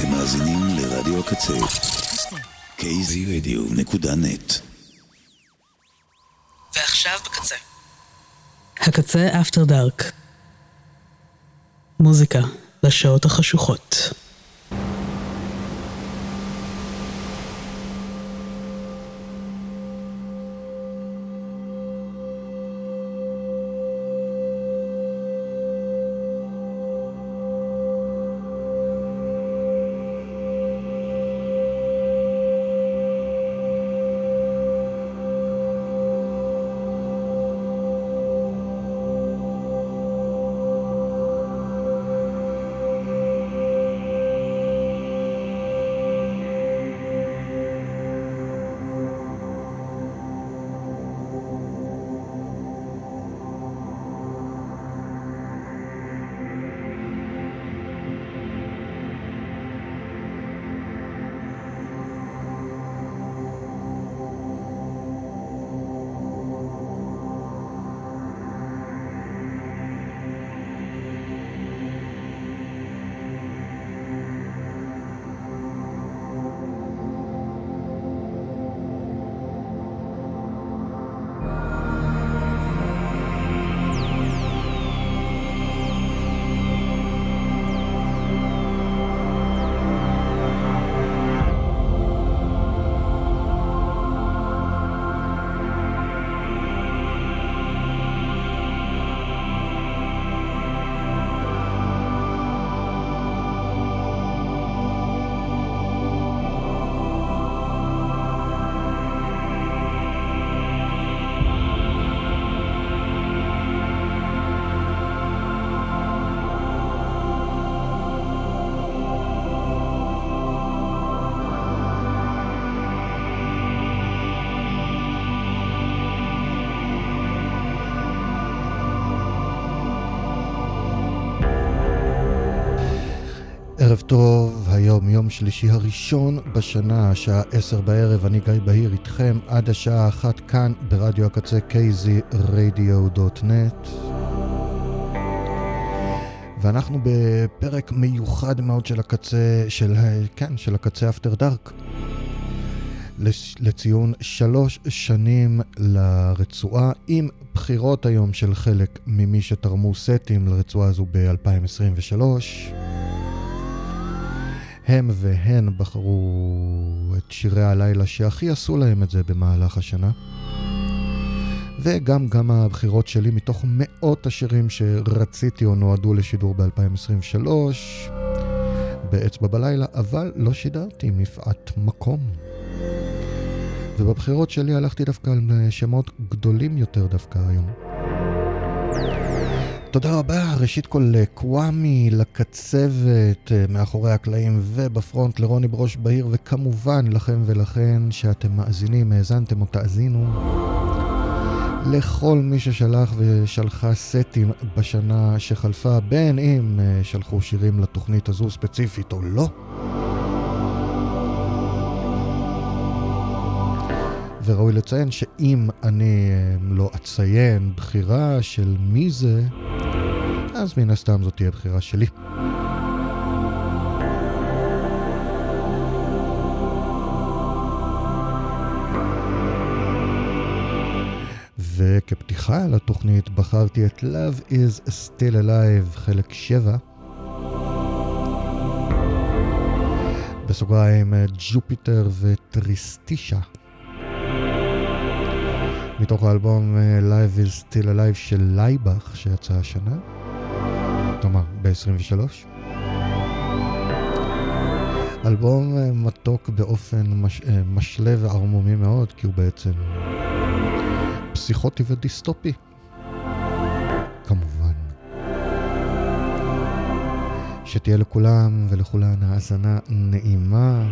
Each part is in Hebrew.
אתם מאזינים לרדיו הקצה. kzradio.net ועכשיו בקצה. הקצה אפטר דארק. מוזיקה לשעות החשוכות. יום שלישי הראשון בשנה, השעה עשר בערב, אני גיא בהיר איתכם עד השעה אחת כאן ברדיו הקצה kzradio.net ואנחנו בפרק מיוחד מאוד של הקצה, של, כן, של הקצה אפטר דארק לציון שלוש שנים לרצועה עם בחירות היום של חלק ממי שתרמו סטים לרצועה הזו ב-2023 הם והן בחרו את שירי הלילה שהכי עשו להם את זה במהלך השנה. וגם גם הבחירות שלי מתוך מאות השירים שרציתי או נועדו לשידור ב-2023 באצבע בלילה, אבל לא שידרתי מפאת מקום. ובבחירות שלי הלכתי דווקא על שמות גדולים יותר דווקא היום. תודה רבה, ראשית כל לקוואמי, לקצבת אה, מאחורי הקלעים ובפרונט לרוני ברוש בהיר, וכמובן לכם ולכן שאתם מאזינים, האזנתם או תאזינו. לכל מי ששלח ושלחה סטים בשנה שחלפה, בין אם אה, שלחו שירים לתוכנית הזו ספציפית או לא. וראוי לציין שאם אני אה, לא אציין בחירה של מי זה, אז מן הסתם זאת תהיה בחירה שלי. וכפתיחה לתוכנית בחרתי את Love is Still Alive חלק 7. בסוגריים ג'ופיטר וטריסטישה. מתוך האלבום Live is Still Alive של לייבך שיצא השנה. כלומר ב-23. אלבום אה, מתוק באופן מש... אה, משלה וערמומי מאוד, כי הוא בעצם פסיכוטי ודיסטופי. כמובן. שתהיה לכולם ולכולן האזנה נעימה.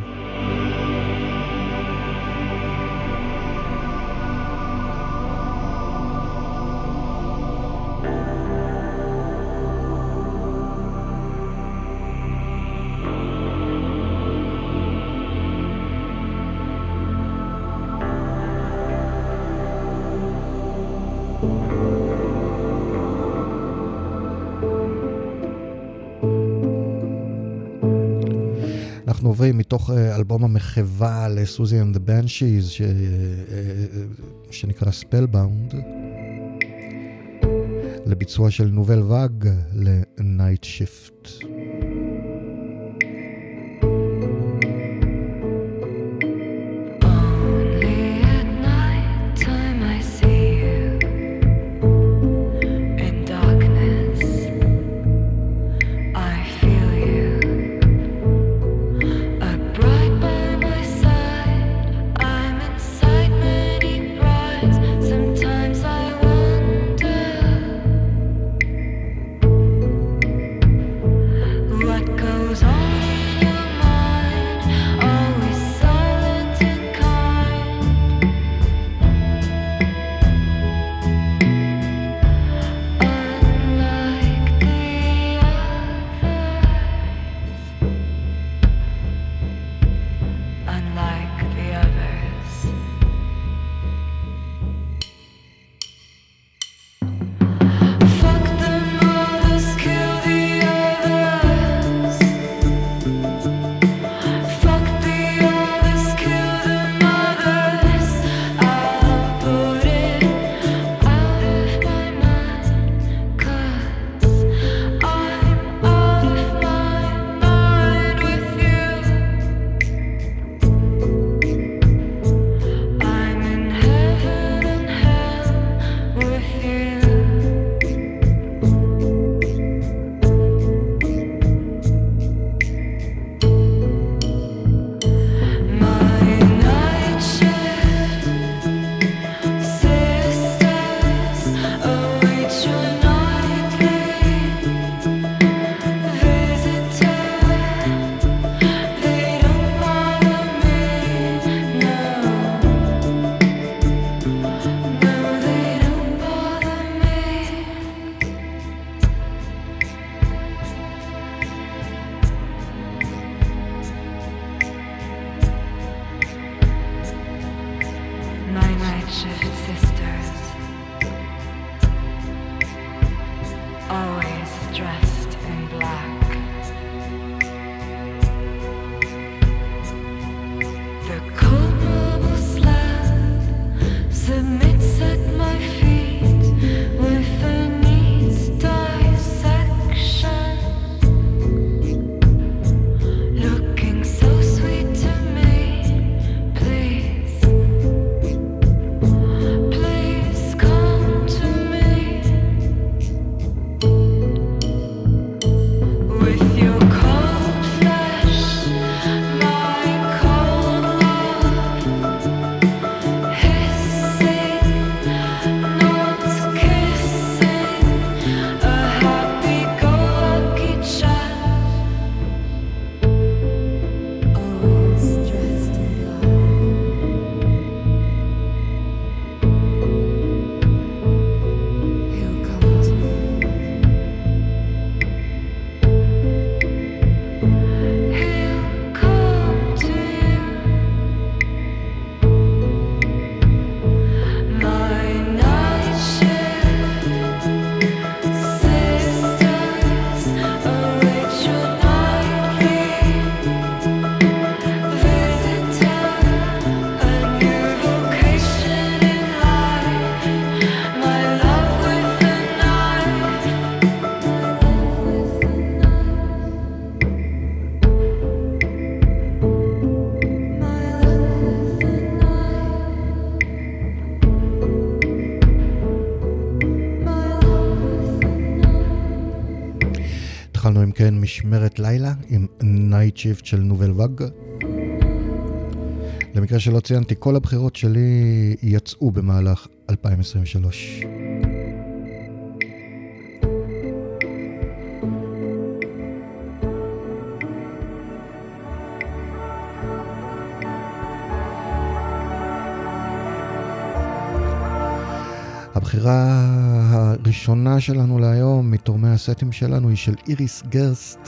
אלבום המחווה ל Siouxsie and the Banshees, שנקרא Spellbound, לביצוע של Nouvelle Vague ל Night Shift. משמרת לילה עם Night Shift של Nouvelle Vague. למקרה שלא ציינתי, כל הבחירות שלי יצאו במהלך 2023. הבחירה הראשונה שלנו להיום מתורמי הסטים שלנו היא של איריס גרסט.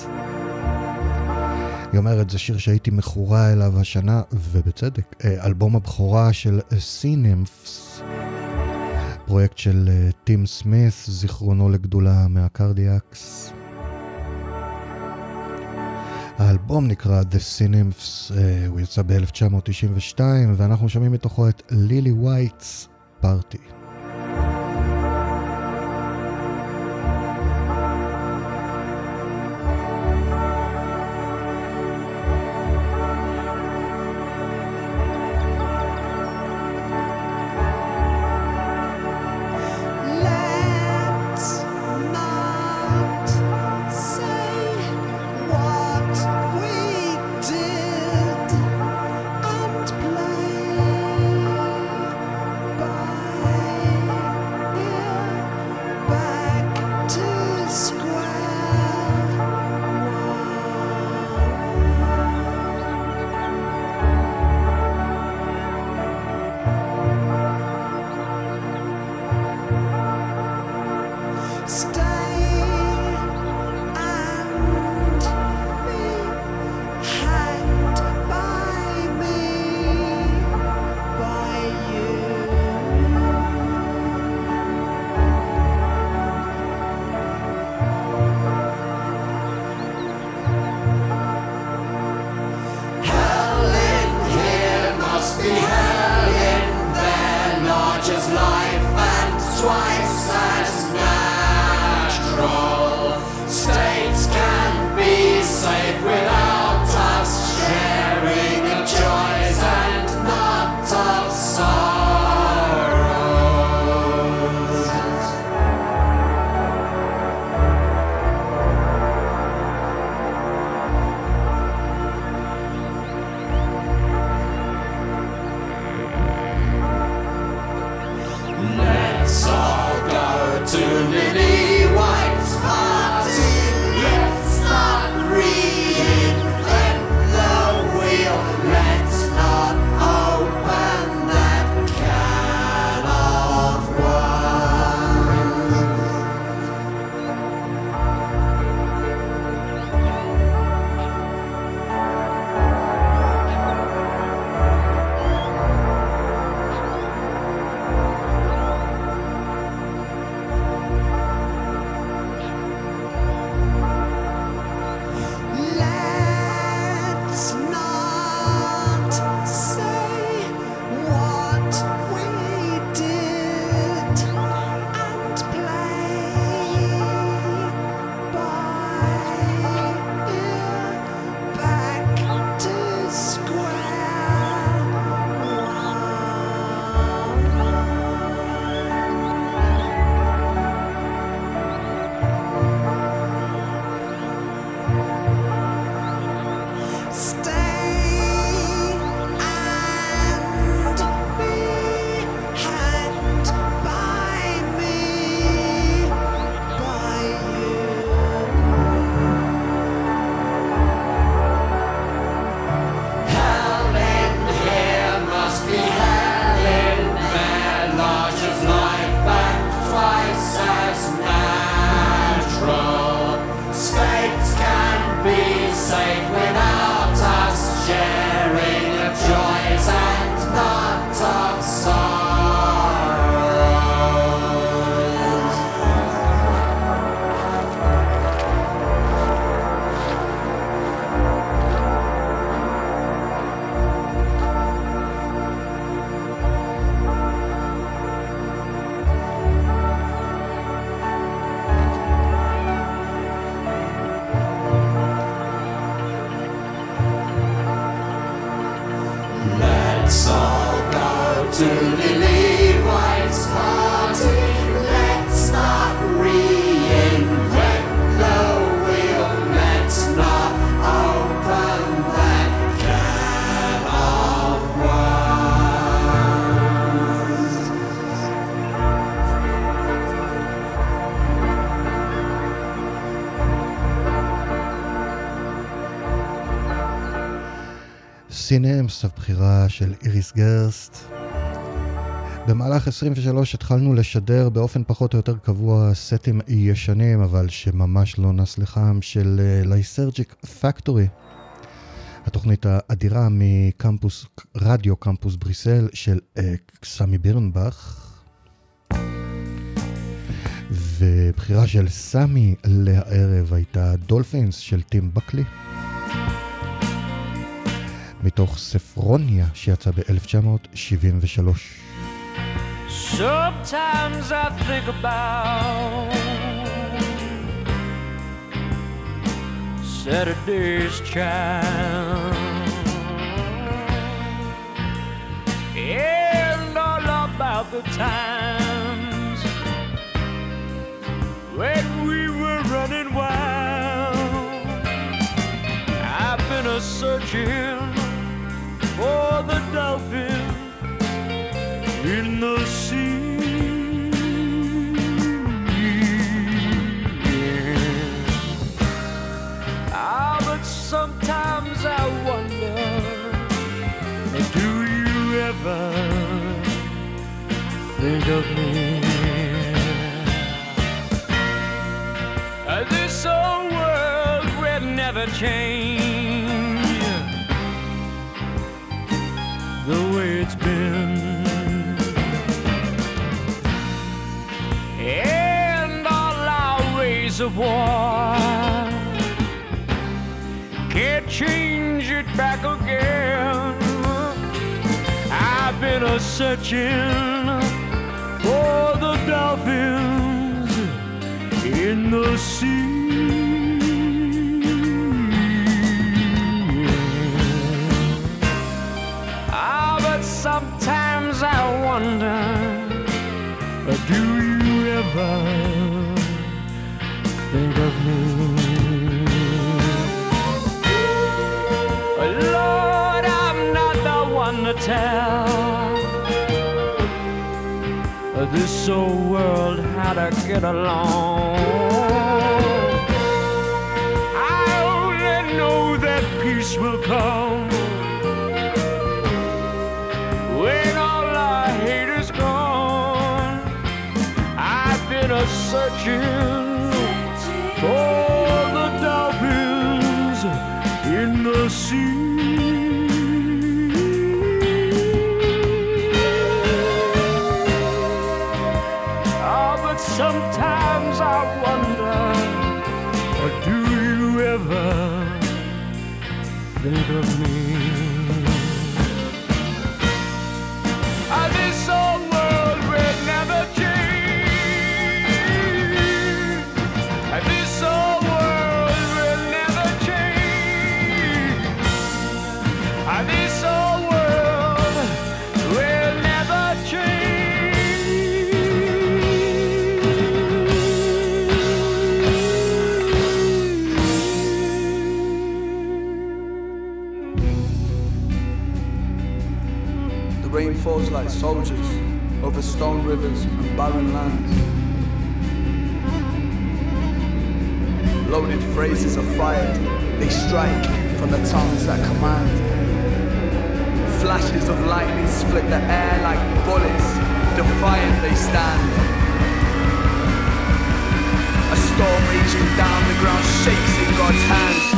היא אומרת, זה שיר שהייתי מכורה אליו השנה, ובצדק. אה, אלבום הבכורה של Sea Nymphs, פרויקט של אה, טים סמית, זיכרונו לגדולה מה Cardiacs. האלבום נקרא The Sea Nymphs, אה, הוא יצא ב-1992, ואנחנו שומעים מתוכו את Lily White's פארטי. Sea Nymphs, הבחירה של איריס גרסט. במהלך 23 התחלנו לשדר באופן פחות או יותר קבוע סטים ישנים, אבל שממש לא נס לחם, של Lysergic אה, Factory. התוכנית האדירה מקמפוס, רדיו קמפוס בריסל של אה, סמי בירנבך. ובחירה של סמי לערב הייתה Dolphins של טים באקלי. thank you מתוך ספרוניה שיצא ב-1973. Sometimes I think about Saturday's child and all about the times when we were running wild. I've been a searching for the dolphin in the sea. Ah, but sometimes I wonder, do you ever think of me? This old world will never change the way it's been. And all our ways of war can't change it back again. I've been a searching for the dolphins in the sea. Ever think of me? Lord, I'm not the one to tell this old world how to get along. I only know that peace will come stone rivers and barren lands. Loaded phrases are fired, they strike from the tongues that command. Flashes of lightning split the air like bullets, defiant they stand. A storm raging down the ground shakes in God's hands.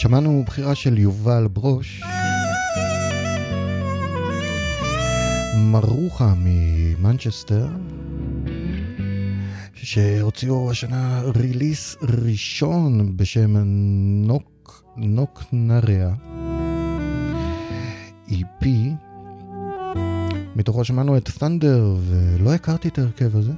שמענו בחירה של יובל ברוש. מרוחה ממנצ'סטר, שהוציאו השנה ריליס ראשון בשם נוק, נוק נריה, EP. מתוכו שמענו את ת'נדר, ולא הכרתי את ההרכב הזה.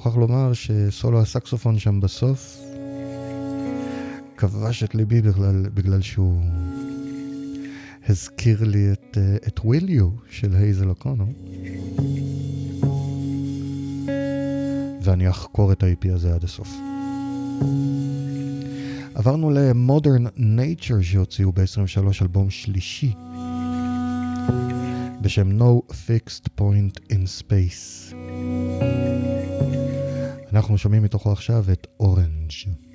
מוכרח לומר שסולו הסקסופון שם בסוף כבש את ליבי בגלל, בגלל שהוא הזכיר לי את, אה, את וויליו של הייזל אוקונו. ואני אחקור את ה-IP הזה עד הסוף. עברנו ל-Modern Nature שהוציאו ב-23 אלבום שלישי בשם No Fixed Point in Space. אנחנו שומעים מתוכו עכשיו את אורנג'.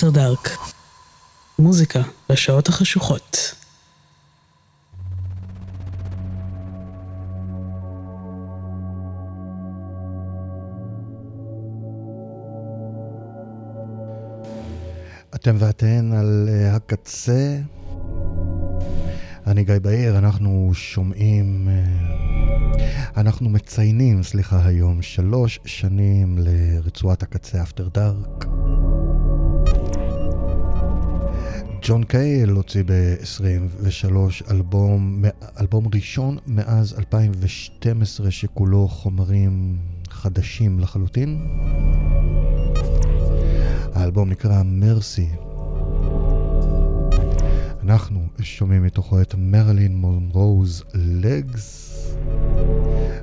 אפטר דארק. מוזיקה בשעות החשוכות. אתם ואתן על אה, הקצה. אני גיא בהיר, אנחנו שומעים, אה, אנחנו מציינים, סליחה, היום שלוש שנים לרצועת הקצה אפטר דארק. ג'ון קייל הוציא ב-23 אלבום, אלבום ראשון מאז 2012 שכולו חומרים חדשים לחלוטין. האלבום נקרא מרסי. אנחנו שומעים מתוכו את מרלין מונרוז לגס,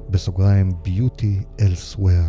בסוגריים ביוטי אלסוואר.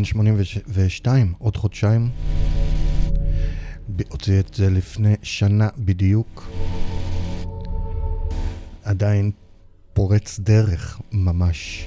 בן 82, עוד חודשיים. הוציא את זה לפני שנה בדיוק. עדיין פורץ דרך, ממש.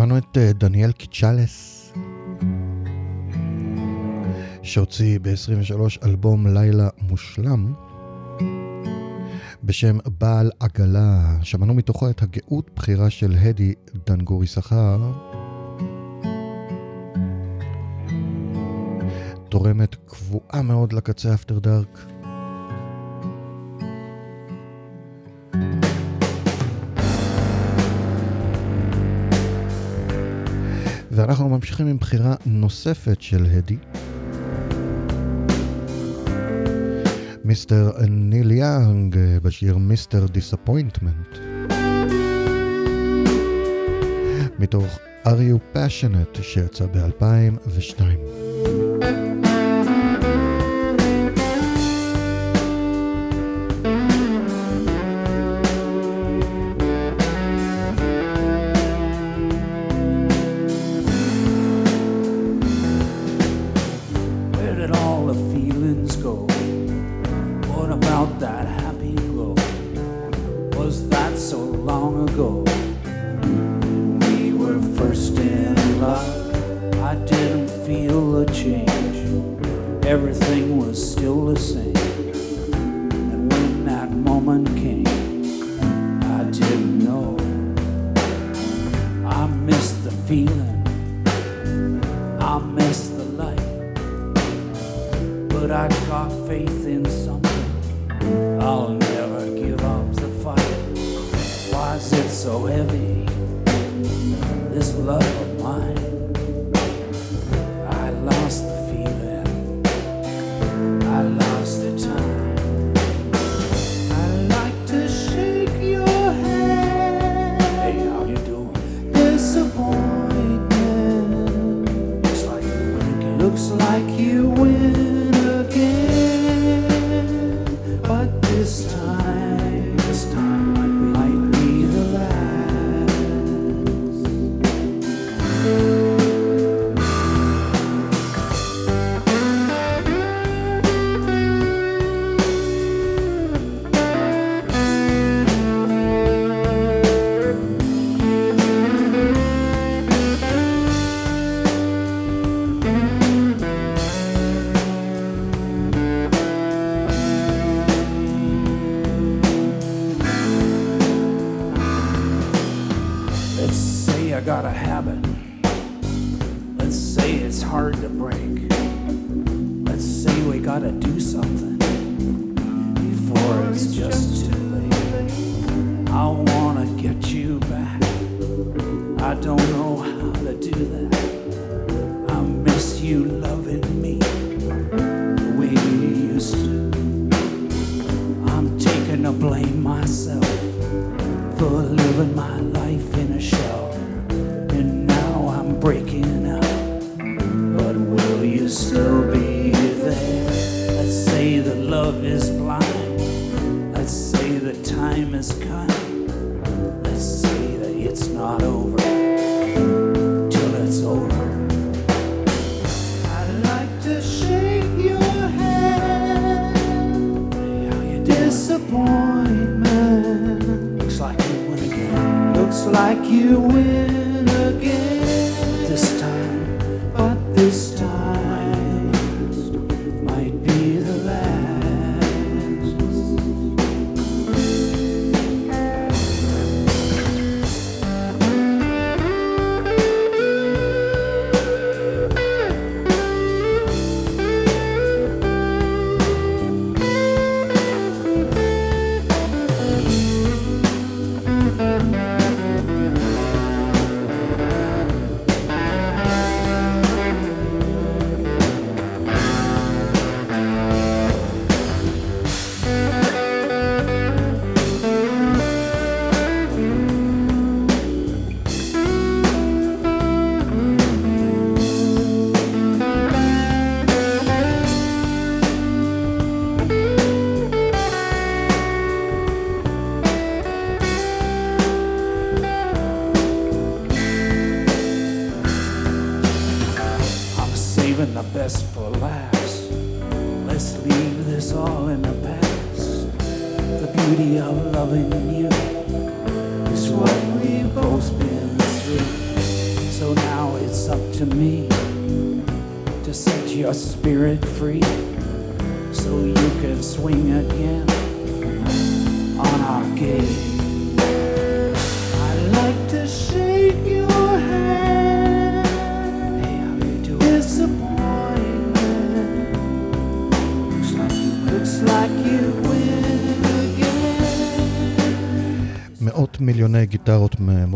שמענו את אה, דניאל קיצ'לס, שהוציא ב-23 אלבום לילה מושלם, בשם בעל עגלה. שמענו מתוכו את הגאות בחירה של הדי דנגורי שכר. תורמת קבועה מאוד לקצה אפטר דארק. ואנחנו ממשיכים עם בחירה נוספת של הדי. Mr. ניל יאנג בשיר Mr. Disappointment. מתוך Are You Passionate שיצא ב-2002.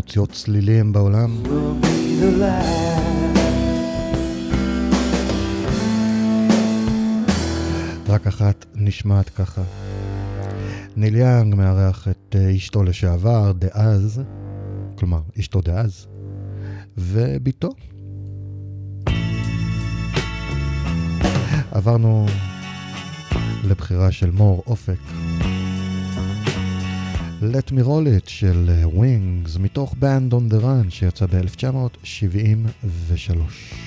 מוציאות צלילים בעולם. רק אחת נשמעת ככה. ניל יאנג מארח את אה, אשתו לשעבר, דאז, כלומר, אשתו דאז, וביתו. עברנו לבחירה של מור אופק. Let Me Roll It של Wings, מתוך Band on the Run שיצא ב-1973.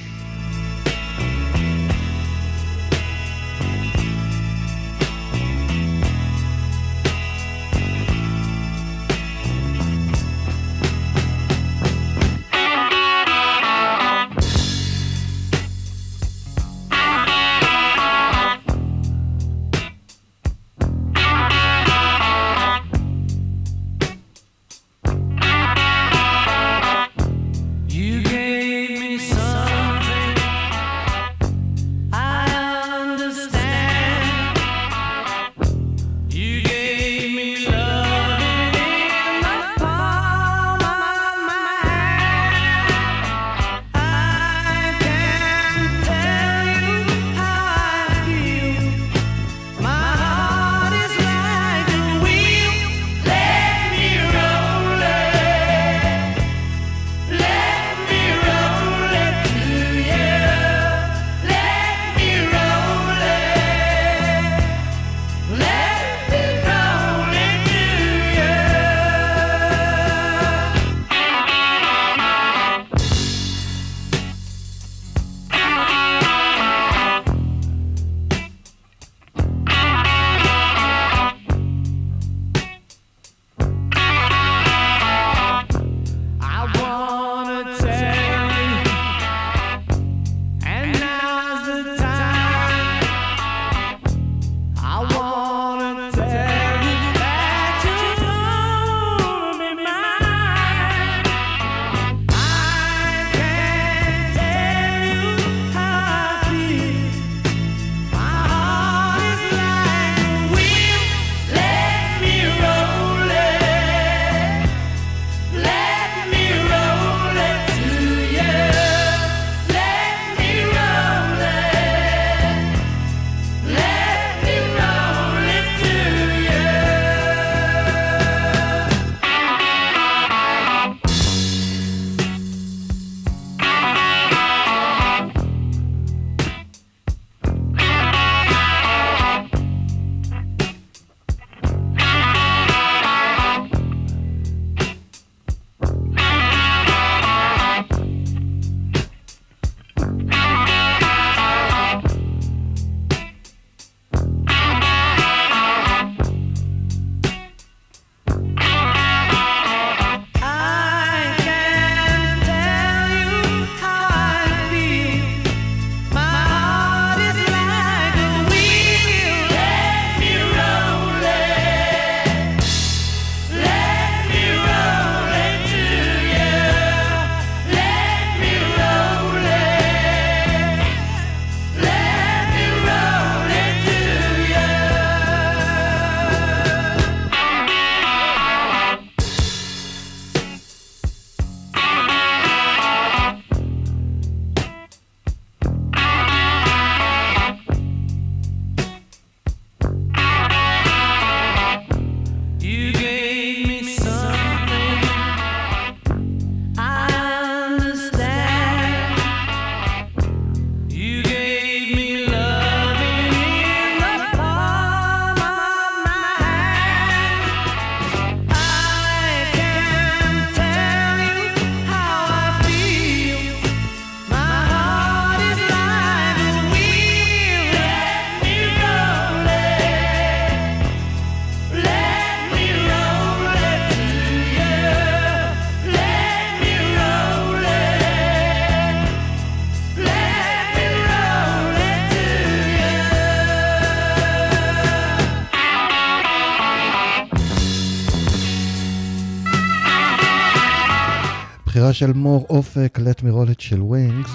בחירה של מור אופק, Let me roll it של ווינגס.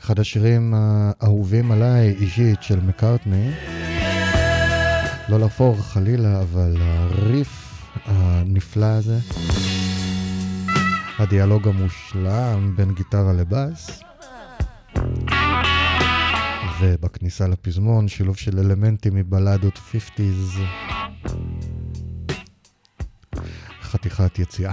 אחד השירים האהובים עליי אישית של מקארטני. לא להפור חלילה, אבל הריף הנפלא הזה, הדיאלוג המושלם בין גיטרה לבאס, ובכניסה לפזמון שילוב של אלמנטים מבלדות 50's. חתיכת יציאה.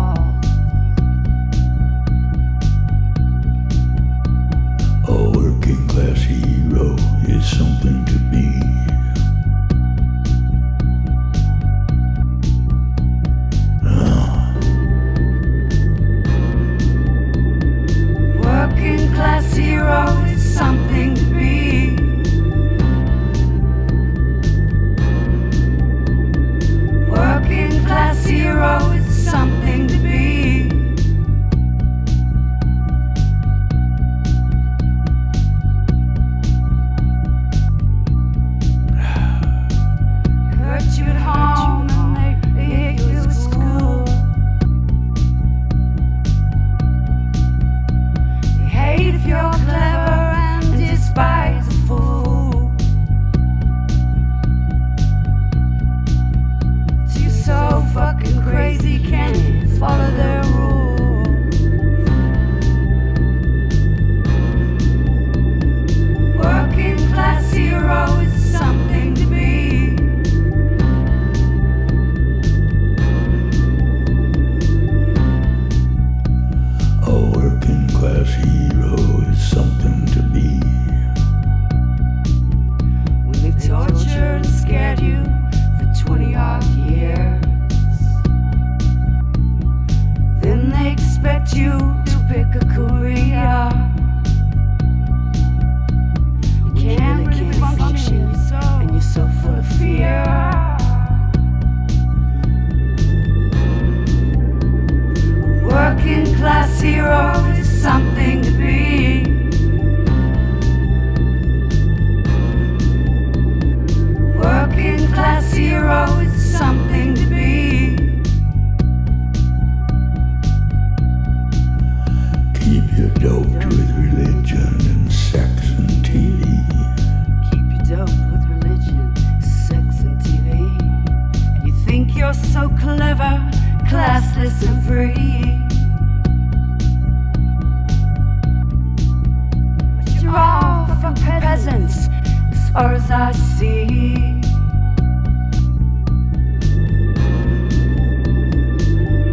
something to be. Ah. Working class hero is something to be. Working class hero is something you're so clever, classless, and free. But you're all fucking peasants, as far as I see.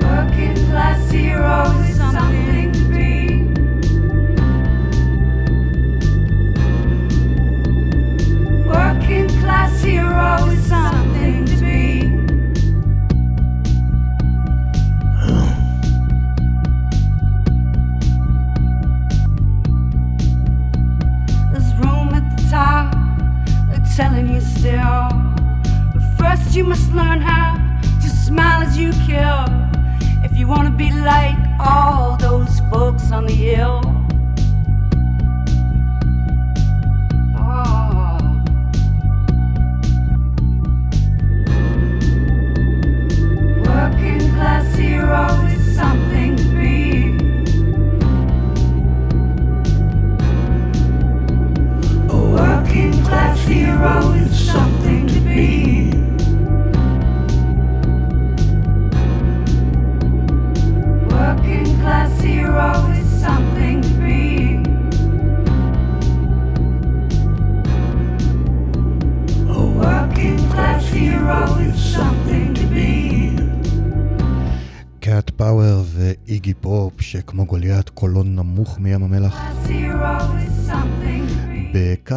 Working class hero is something telling you still. But first, you must learn how to smile as you kill. If you want to be like all those folks on the hill.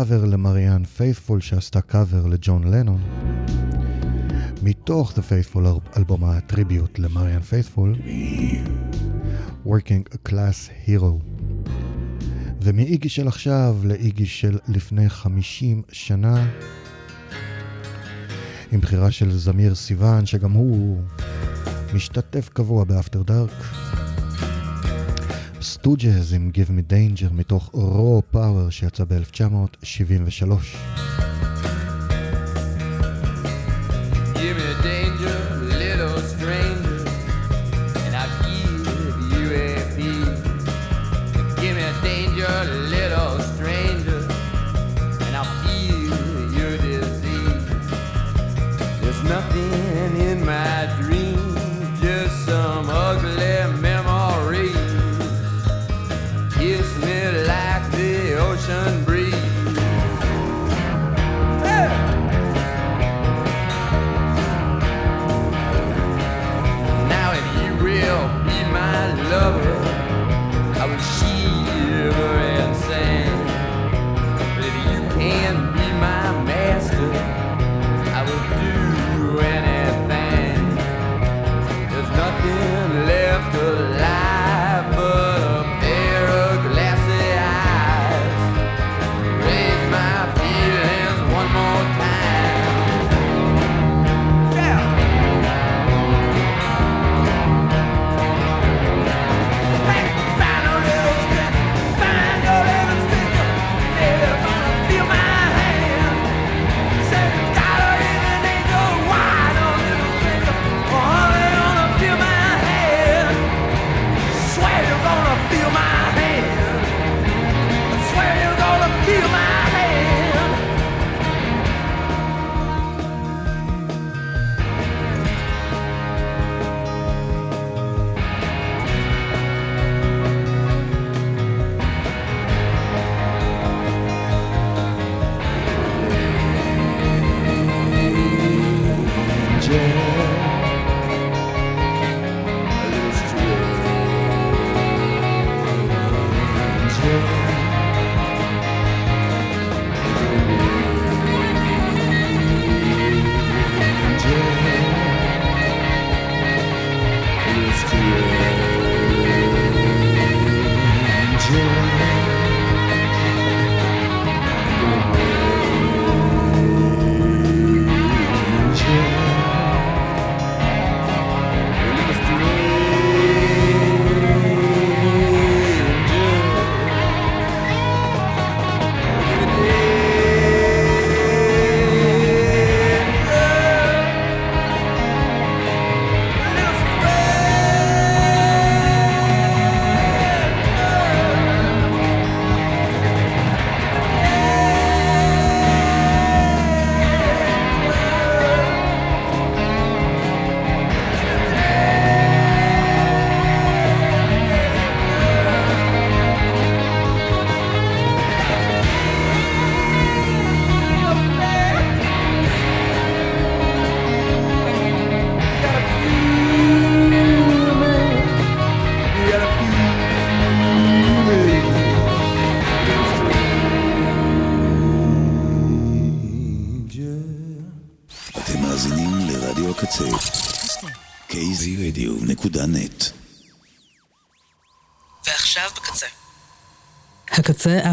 Be. בקאבר למריאן פייתפול שעשתה קאבר לג'ון לנון. מתוך The Faithful, אלבום הטריביוט למריאן פייתפול, Working Class Hero. ומאיגי של עכשיו לאיגי של לפני 50 שנה, עם בחירה של זמיר סיוון, שגם הוא משתתף קבוע ב After Dark. סטוג'ז עם Give Me Danger מתוך raw power שיצא ב-1973.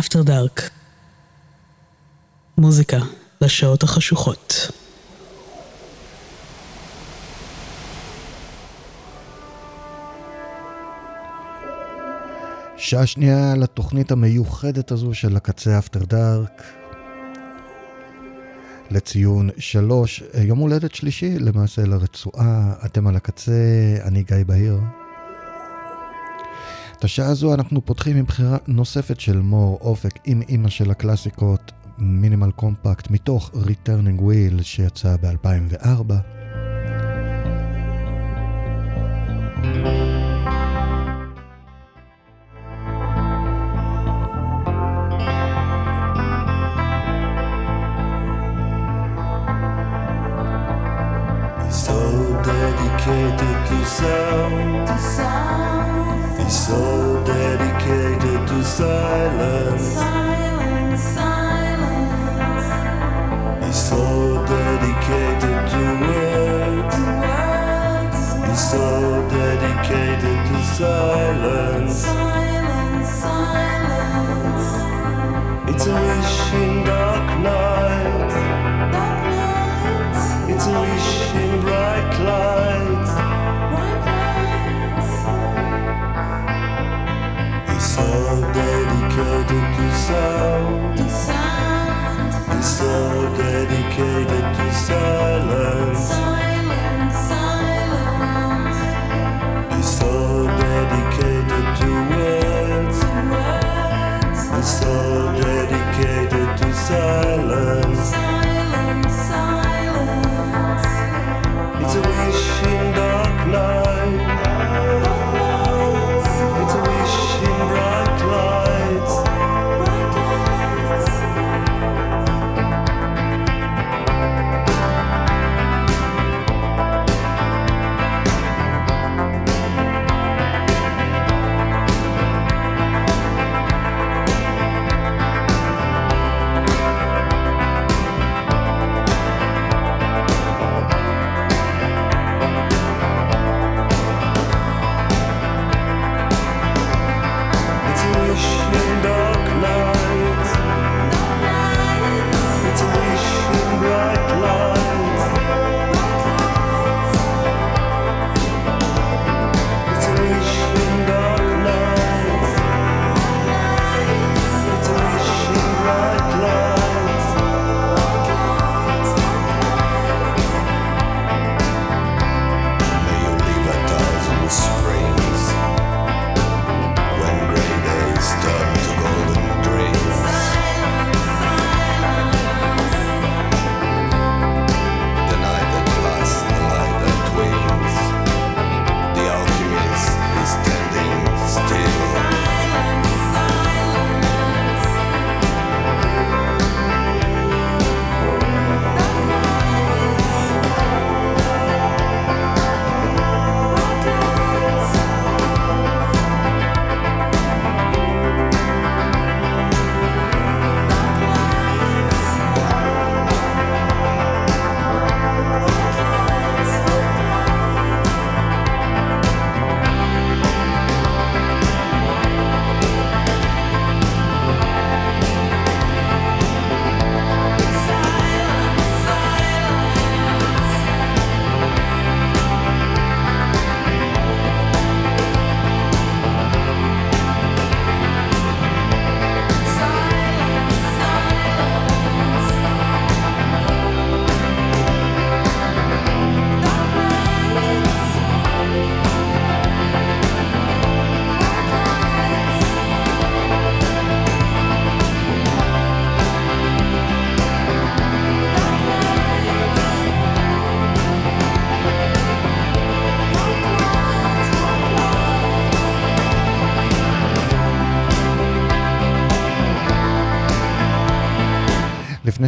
אפטר דארק. מוזיקה לשעות החשוכות. שעה שנייה לתוכנית המיוחדת הזו של הקצה אפטר דארק. לציון שלוש, יום הולדת שלישי למעשה לרצועה, אתם על הקצה, אני גיא בהיר. את השעה הזו אנחנו פותחים עם בחירה נוספת של מור אופק עם אימא של הקלאסיקות, מינימל קומפקט, מתוך Returning Wheel שיצא ב-2004. dedicated to silence. Silence, silence. It's a wish in dark night.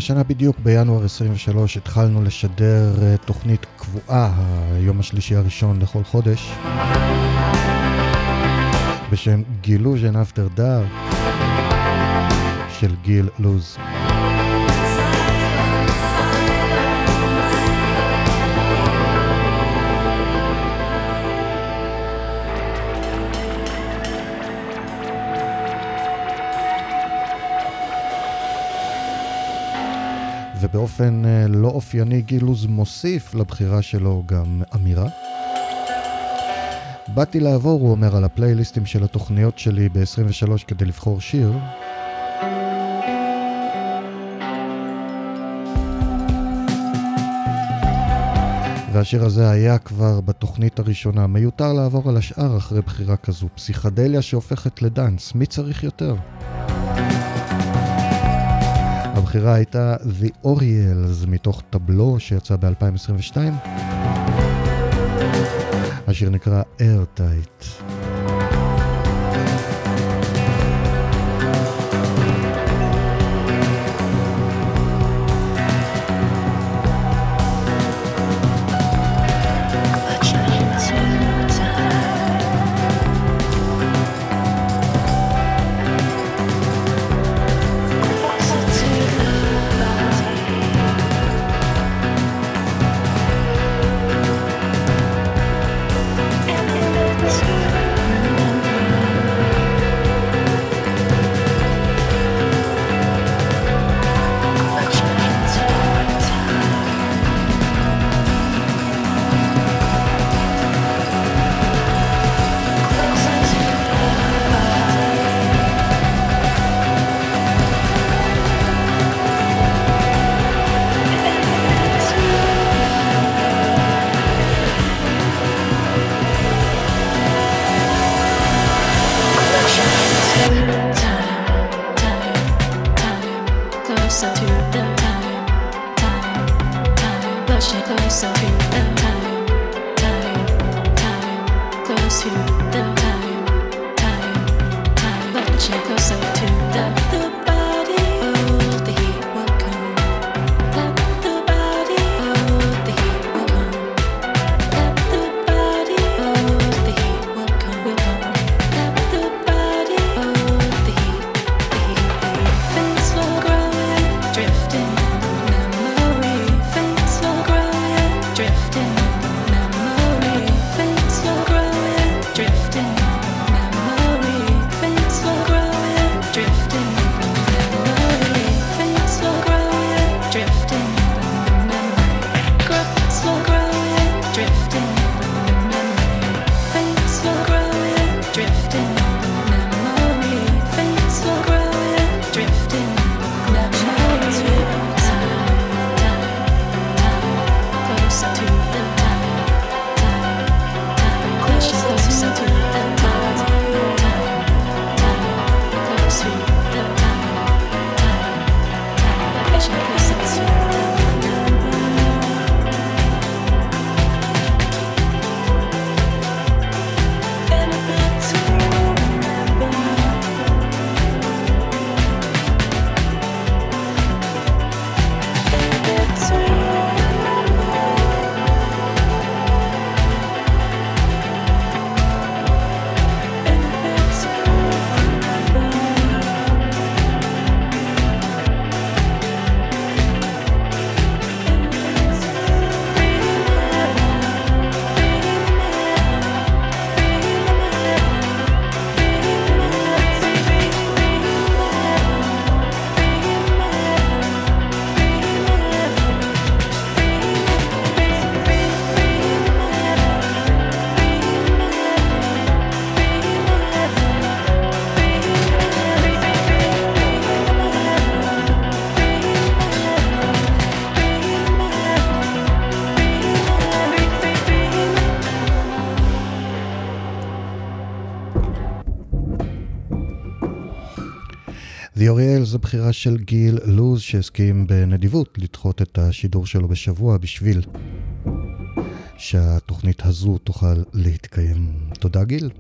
לפני שנה בדיוק, בינואר 23, התחלנו לשדר אה, תוכנית קבועה, היום השלישי הראשון לכל חודש, בשם גילוז'ן אפטר דאר של גיל לוז. ובאופן אה, לא אופייני גילוז מוסיף לבחירה שלו גם אמירה. באתי לעבור, הוא אומר, על הפלייליסטים של התוכניות שלי ב-23 כדי לבחור שיר. והשיר הזה היה כבר בתוכנית הראשונה. מיותר לעבור על השאר אחרי בחירה כזו. פסיכדליה שהופכת לדאנס, מי צריך יותר? הבחירה הייתה The Oriels מתוך טבלו שיצא ב-2022. השיר נקרא Airtight. אריאל זו בחירה של גיל לוז שהסכים בנדיבות לדחות את השידור שלו בשבוע בשביל שהתוכנית הזו תוכל להתקיים. תודה גיל.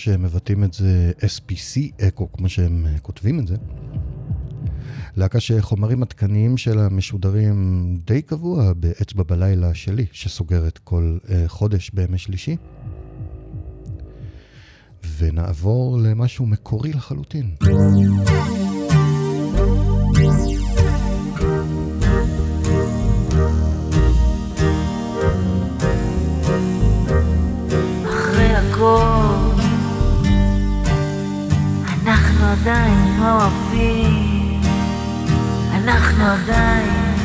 שהם מבטאים את זה SPC אקו, כמו שהם אה, כותבים את זה. להקה שחומרים עדכניים שלה משודרים די קבוע באצבע בלילה שלי, שסוגרת כל uh, חודש בימי שלישי. ונעבור למשהו מקורי לחלוטין. עדיין לא אוהבים, אנחנו עדיין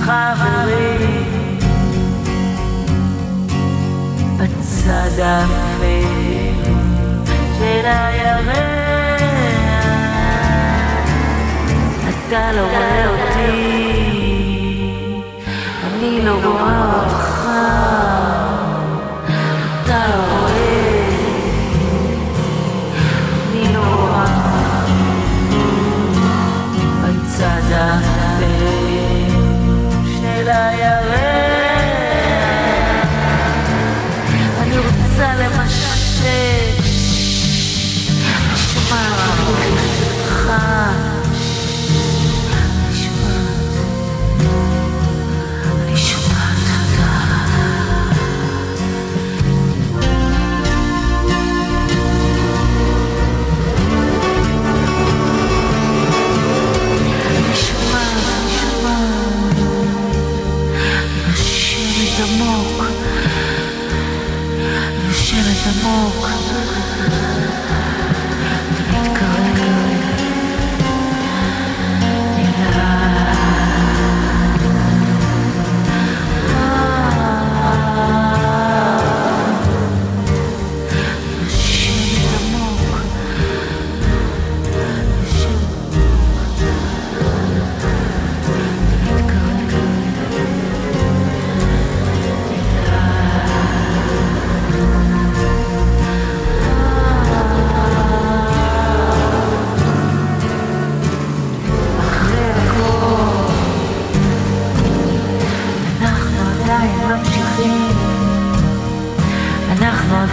חברים בצד האפל של הירח. אתה לא רואה אותי, אני לא רואה אותך. now.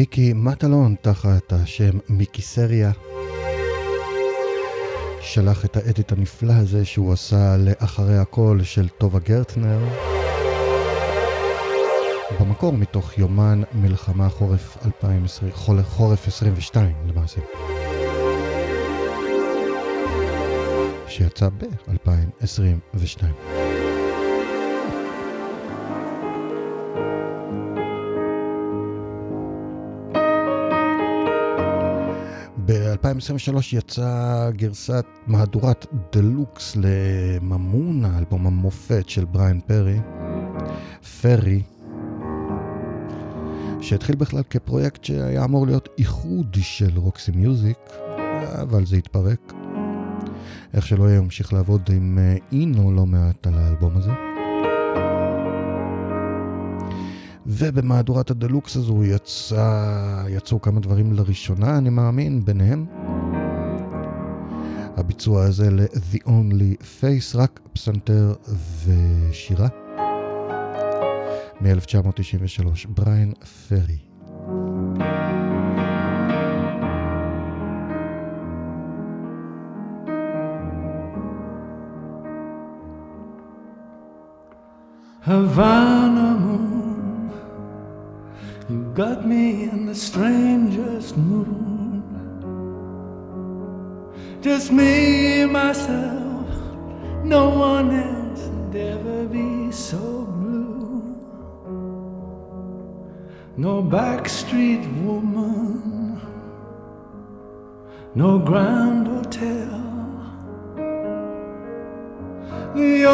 מיקי מטלון תחת השם מיקי סריה. שלח את האדיט הנפלא הזה שהוא עשה לאחרי הכל של טובה גרטנר. במקור מתוך יומן מלחמה חורף 2020, חול- חורף 22 למעשה. שיצא ב-2022. ב-2023 יצאה גרסת מהדורת דלוקס ל Mamouna, אלבום המופת של בריין פרי, פרי, שהתחיל בכלל כפרויקט שהיה אמור להיות איחוד של Roxy Music, אבל זה התפרק. איך שלא יהיה, הוא המשיך לעבוד עם אה, אינו לא מעט על האלבום הזה. ובמהדורת הדלוקס הזו יצא, יצאו כמה דברים לראשונה, אני מאמין, ביניהם. הביצוע הזה ל-The Only Face, רק פסנתר ושירה. מ-1993, בריין פרי. Havana got me in the strangest mood. Just me, myself, no one else would ever be so blue. No backstreet woman, no grand hotel. The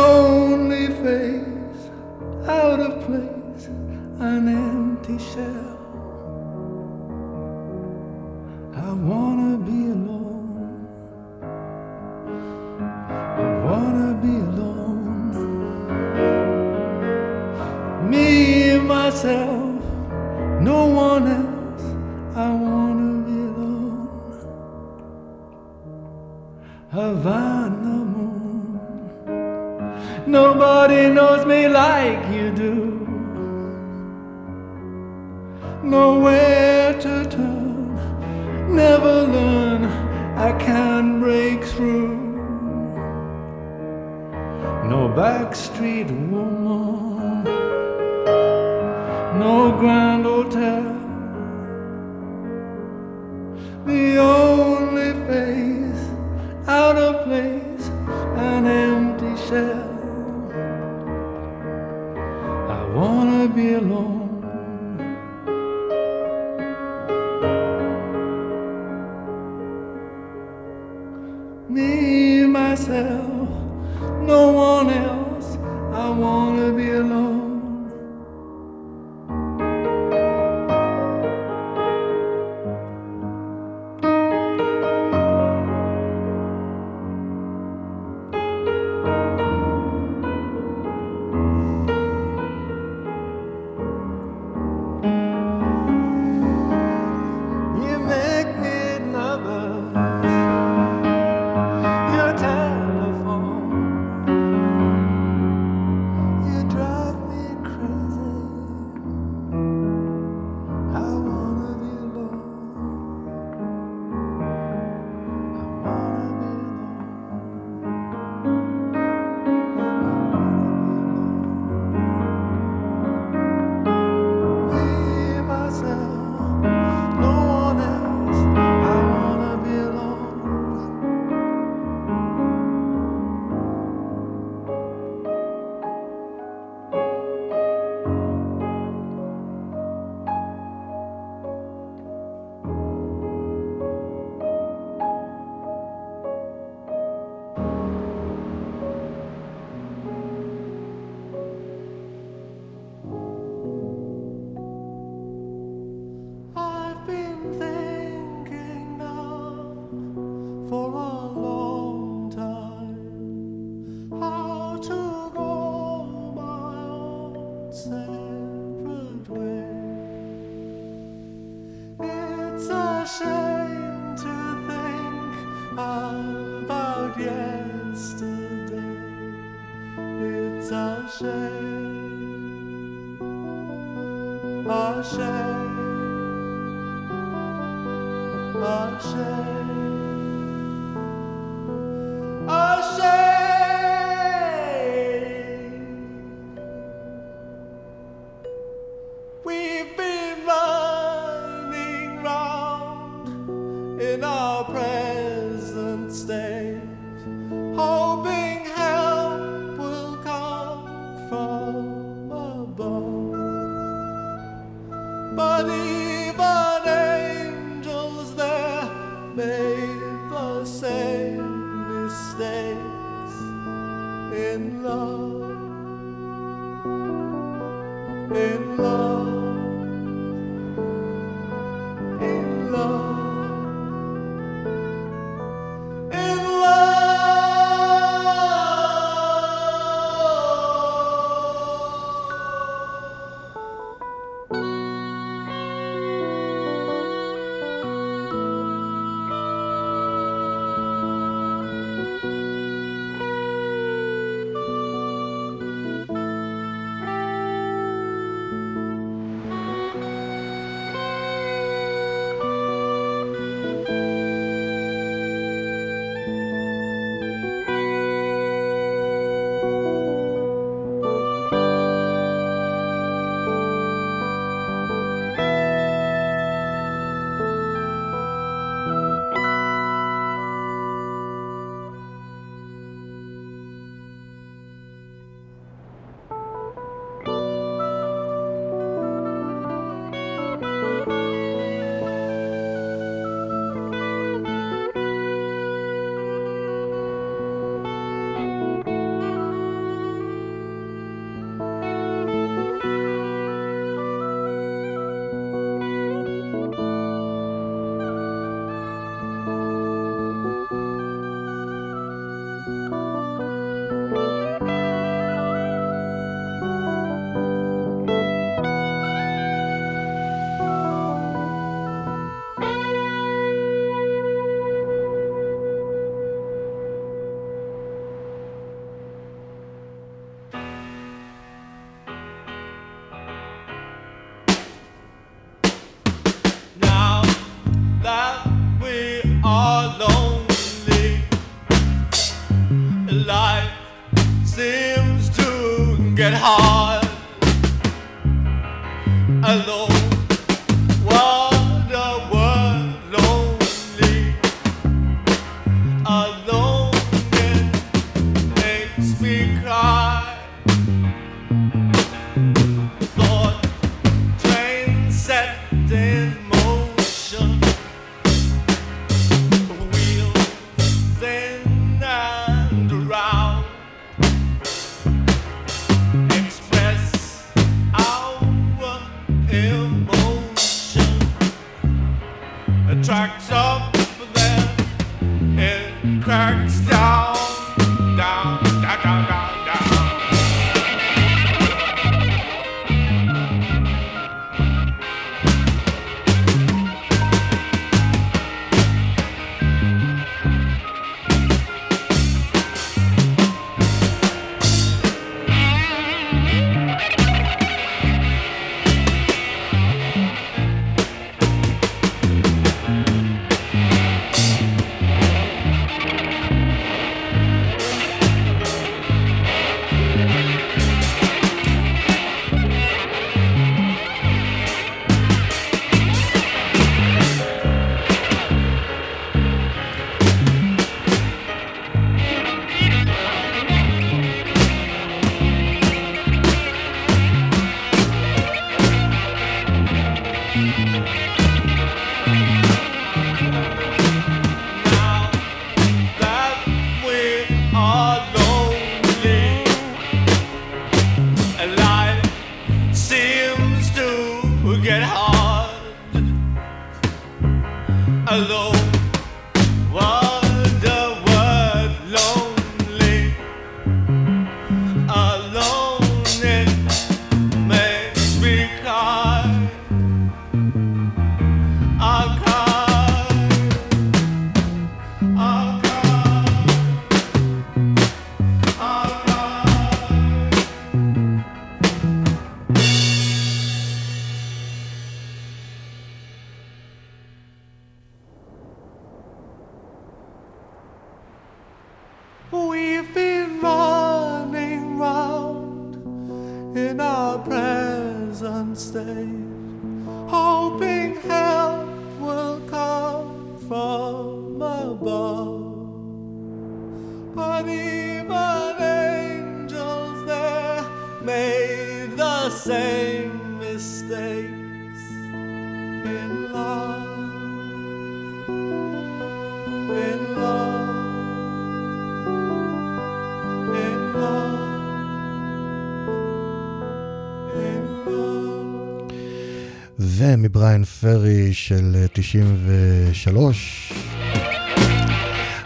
של אה, 93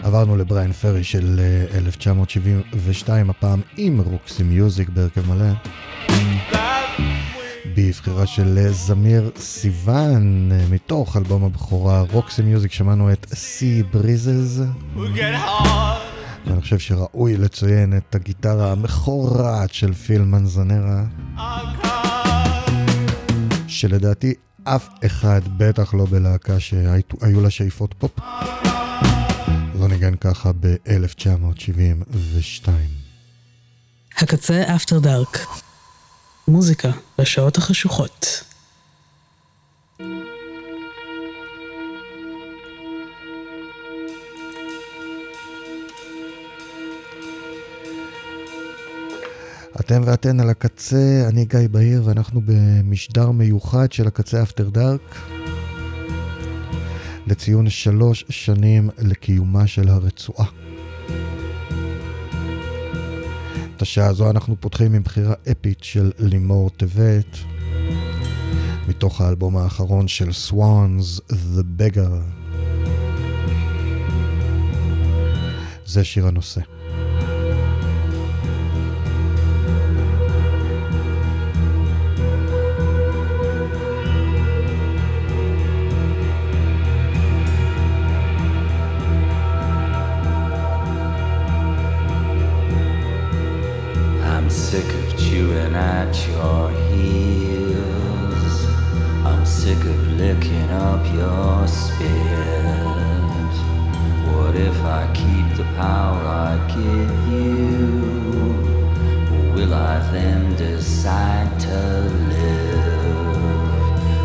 עברנו לבריאן פרי של אה, 1972, הפעם עם רוקסי מיוזיק בהרכב מלא. בבחירה של אה, זמיר סיוון, אה, מתוך אלבום הבכורה רוקסי מיוזיק שמענו את get hard. ואני חושב שראוי לציין את הגיטרה המכורעת של פיל מנזנרה, שלדעתי אף אחד, בטח לא בלהקה שהיו לה שאיפות פופ, לא ניגן ככה ב-1972. הקצה אפטר דארק. מוזיקה לשעות החשוכות. אתם ואתן על הקצה, אני גיא בהיר ואנחנו במשדר מיוחד של הקצה אפטר דארק לציון שלוש שנים לקיומה של הרצועה. את השעה הזו אנחנו פותחים עם בחירה אפית של לימור טבת מתוך האלבום האחרון של סוואנס, The Beggar. זה שיר הנושא. Sick of chewing at your heels. I'm sick of licking up your spit. What if I keep the power I give you? Will I then decide to live?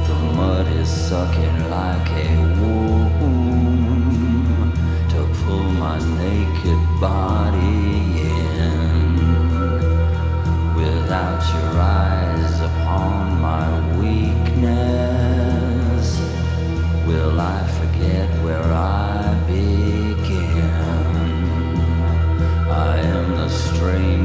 The mud is sucking like a womb to pull my naked body. out your eyes upon my weakness, will I forget where I began? I am the stranger.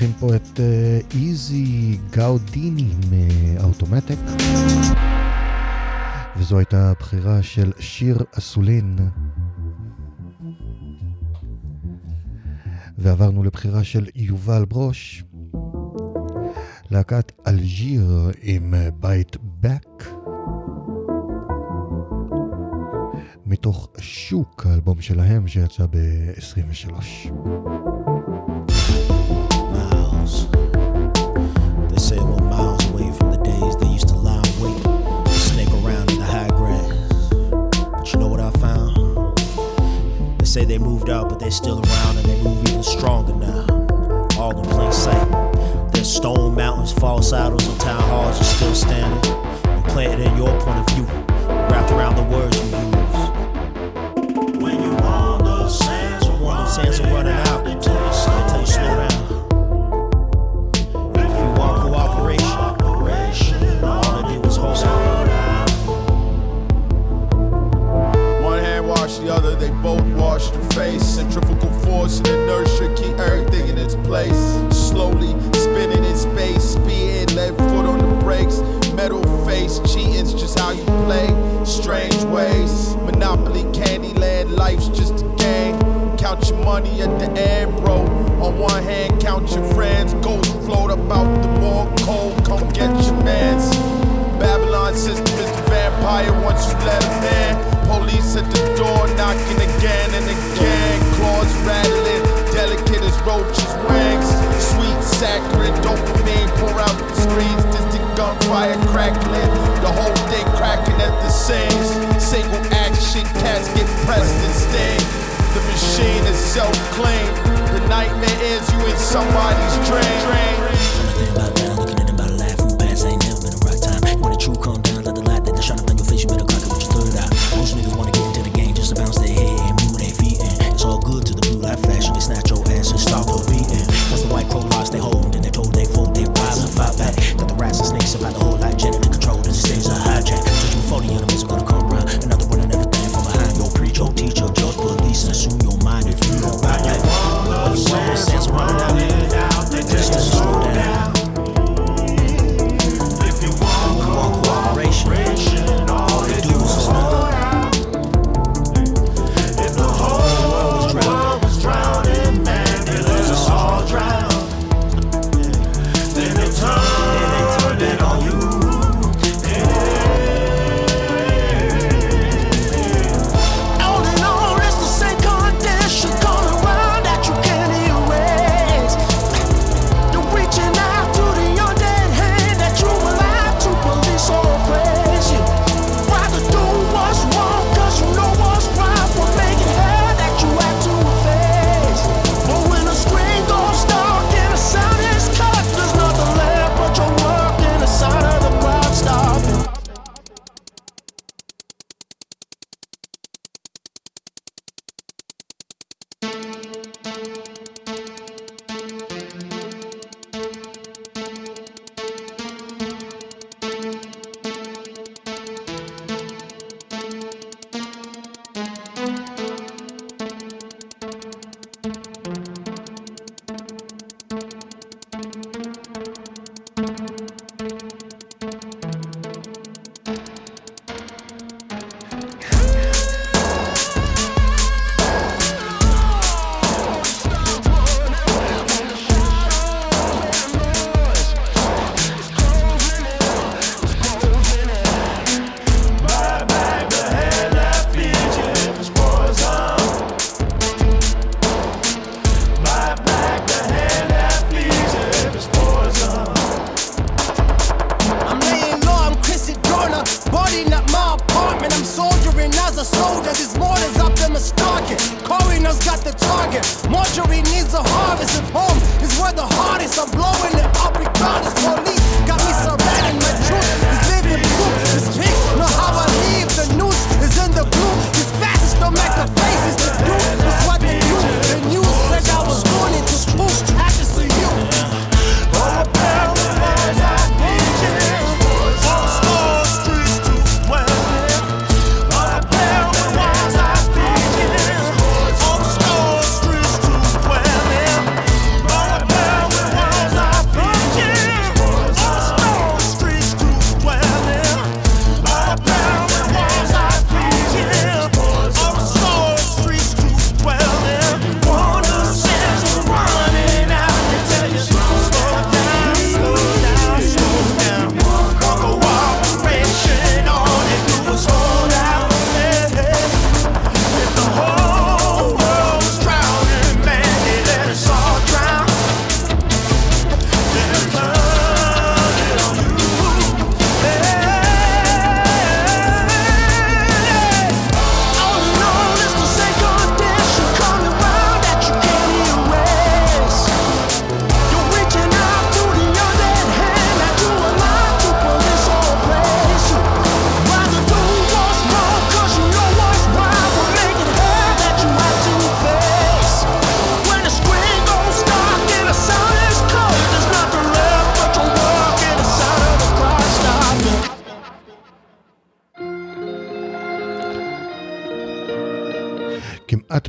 מארחים פה את אה, איזי גאודיני מאוטומטק וזו הייתה הבחירה של שיר אסולין. ועברנו לבחירה של יובל ברוש. להקת אלג'יר עם בית בק. מתוך שוק האלבום שלהם שיצא ב-23.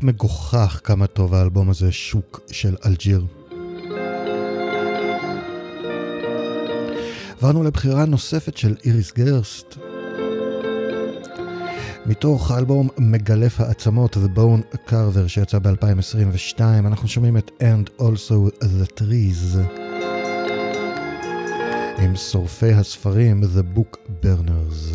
מגוחך כמה טוב האלבום הזה, שוק של אלג'יר. עברנו לבחירה נוספת של איריס גרסט. מתוך האלבום מגלף העצמות The Bone Carver שיצא ב-2022, אנחנו שומעים את And Also The Trees עם שורפי הספרים The Book Burners.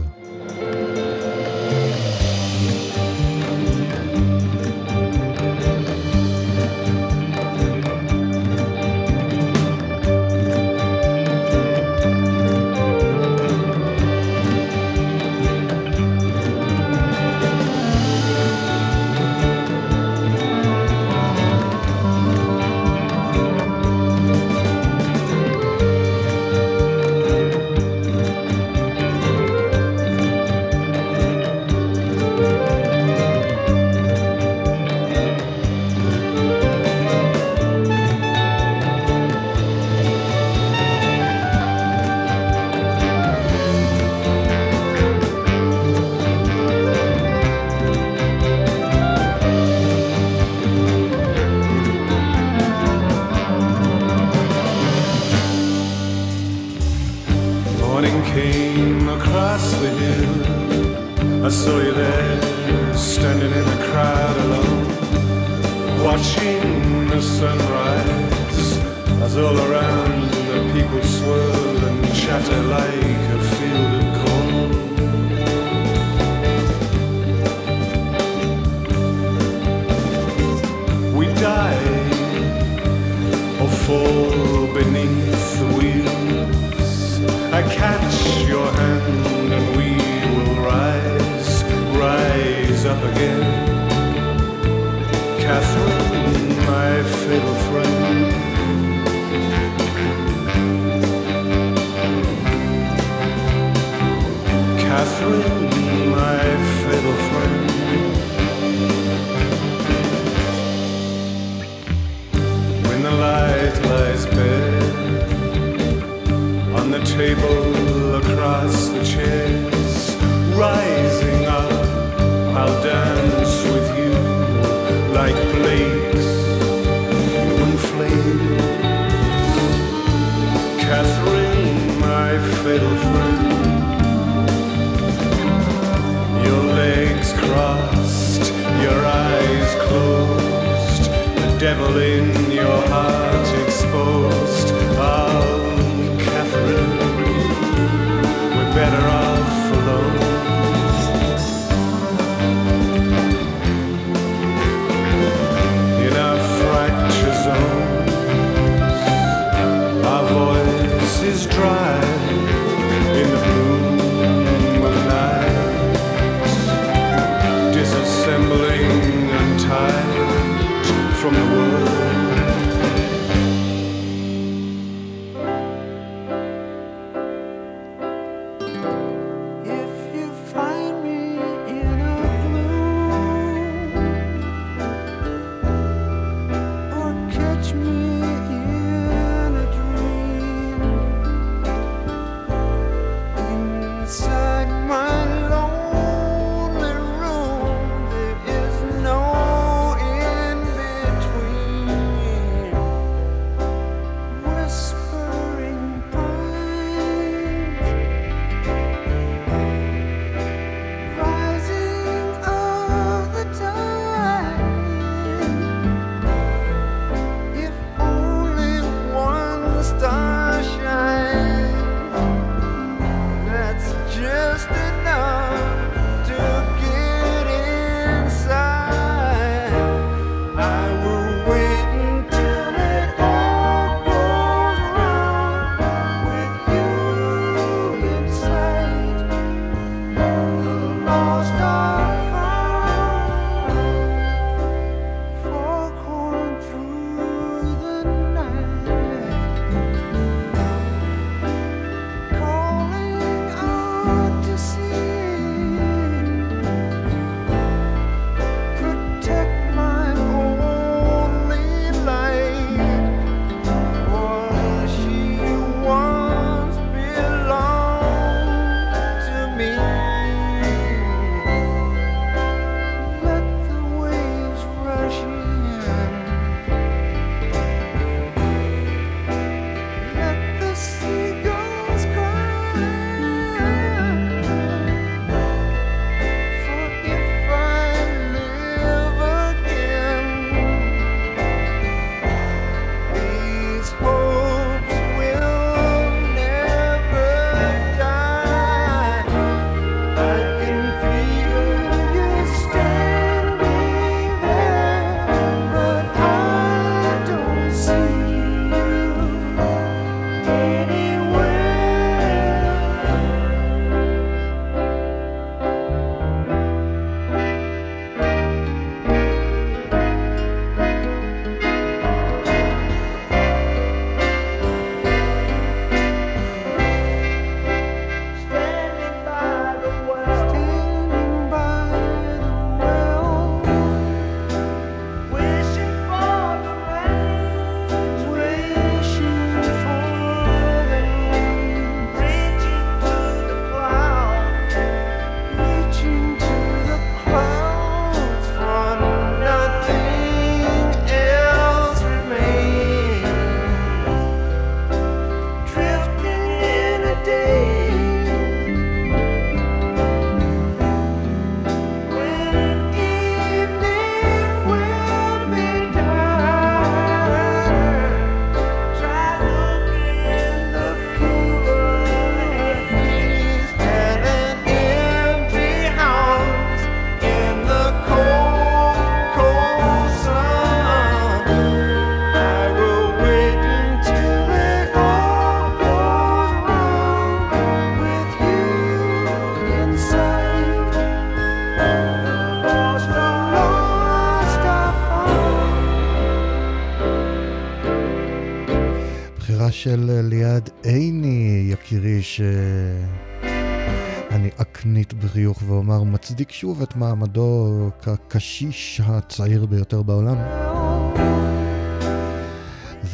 אקנית בחיוך ואומר, מצדיק שוב את מעמדו כקשיש הצעיר ביותר בעולם.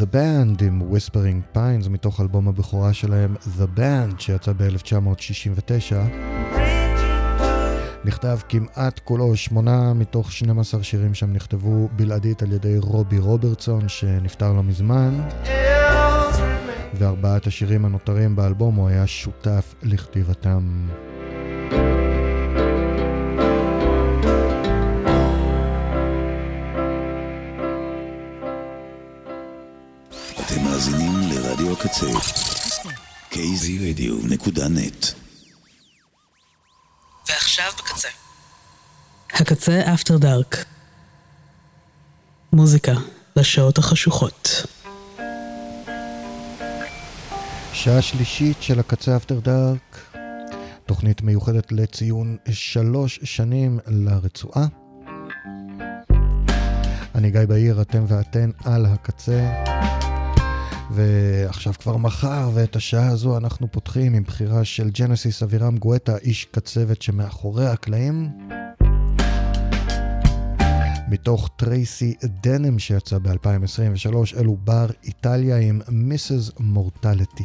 The Band עם Whispering Pines מתוך אלבום הבכורה שלהם The Band שיצא ב-1969. נכתב כמעט כולו, שמונה מתוך 12 שירים שם נכתבו בלעדית על ידי רובי רוברטסון שנפטר לא מזמן. וארבעת השירים הנותרים באלבום הוא היה שותף לכתיבתם. kzradio.net ועכשיו בקצה. הקצה אפטר דארק. מוזיקה לשעות החשוכות. שעה שלישית של הקצה אפטר דארק, תוכנית מיוחדת לציון שלוש שנים לרצועה. אני גיא בהיר, אתם ואתן על הקצה. ועכשיו כבר מחר, ואת השעה הזו אנחנו פותחים עם בחירה של ג'נסיס אבירם גואטה, איש קצבת שמאחורי הקלעים. מתוך טרייסי דנם שיצא ב-2023, אלו בר איטליה עם מיסס מורטליטי.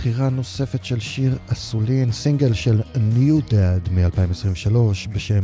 לבחירה נוספת של שיר אסולין, סינגל של New Dad מ-2023 בשם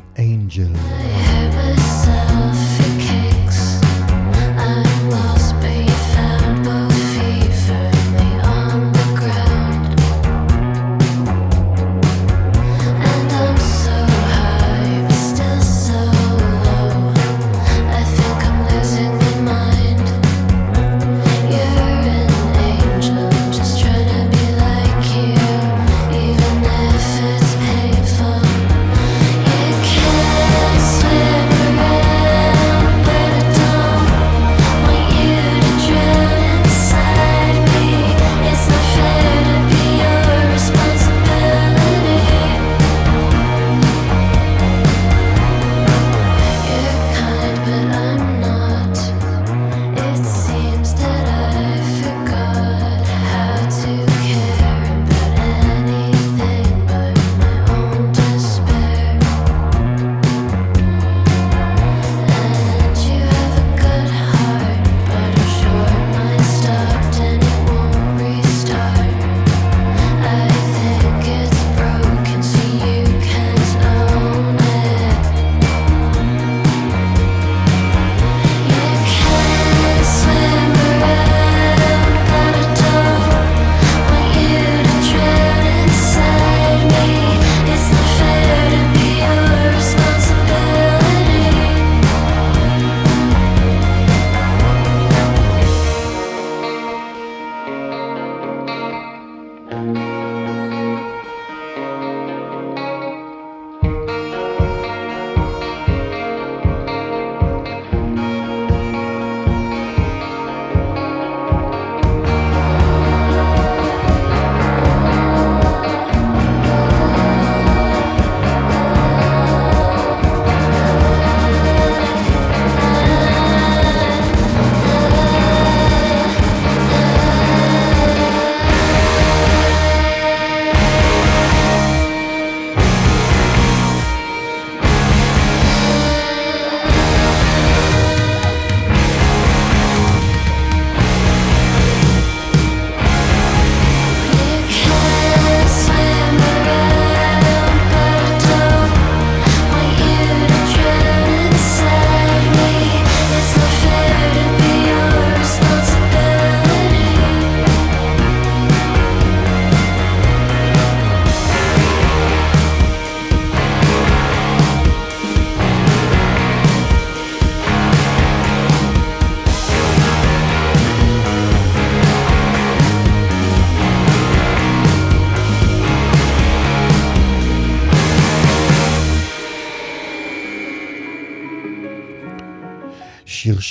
שיר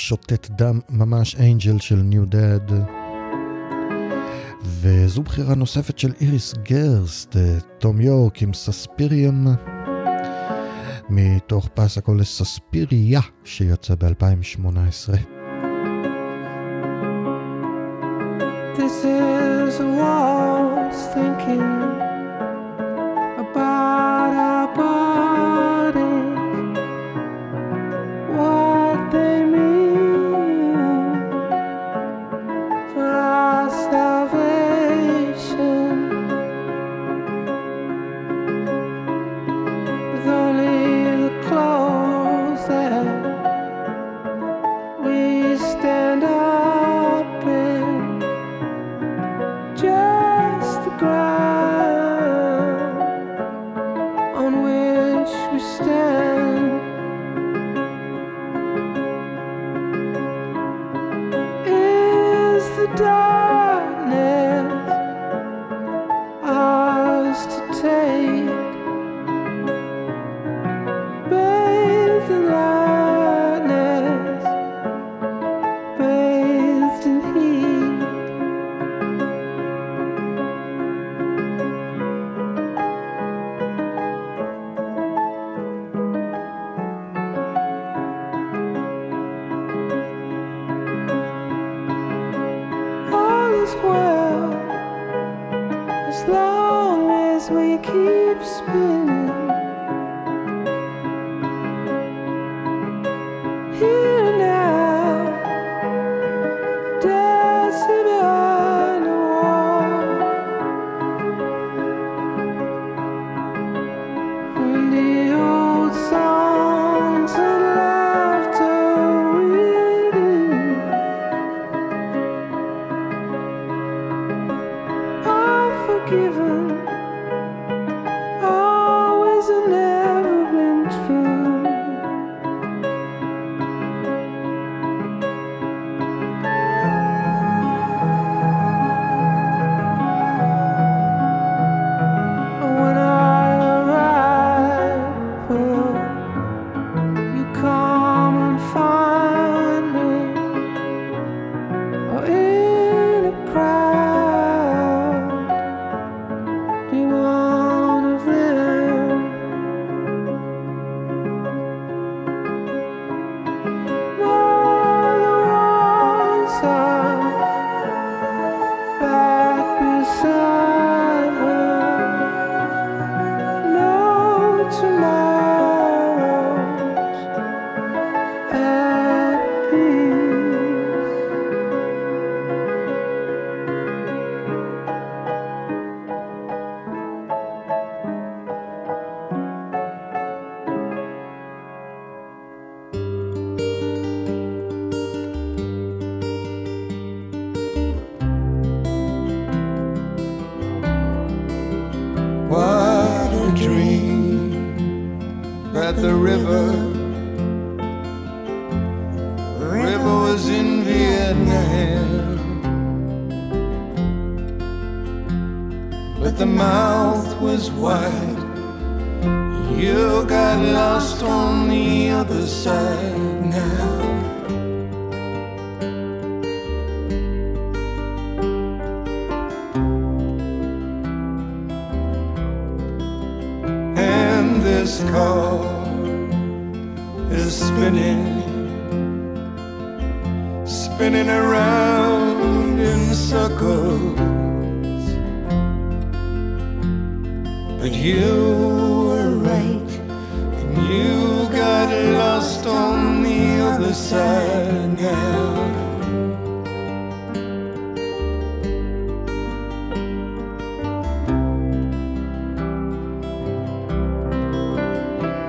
שותת דם ממש, אנג'ל של ניו דד. וזו בחירה נוספת של איריס גרסט, תום יורק עם סספיריום, מתוך פס הכל לסספיריה שיצא ב-2018. This is a waltz thinking now.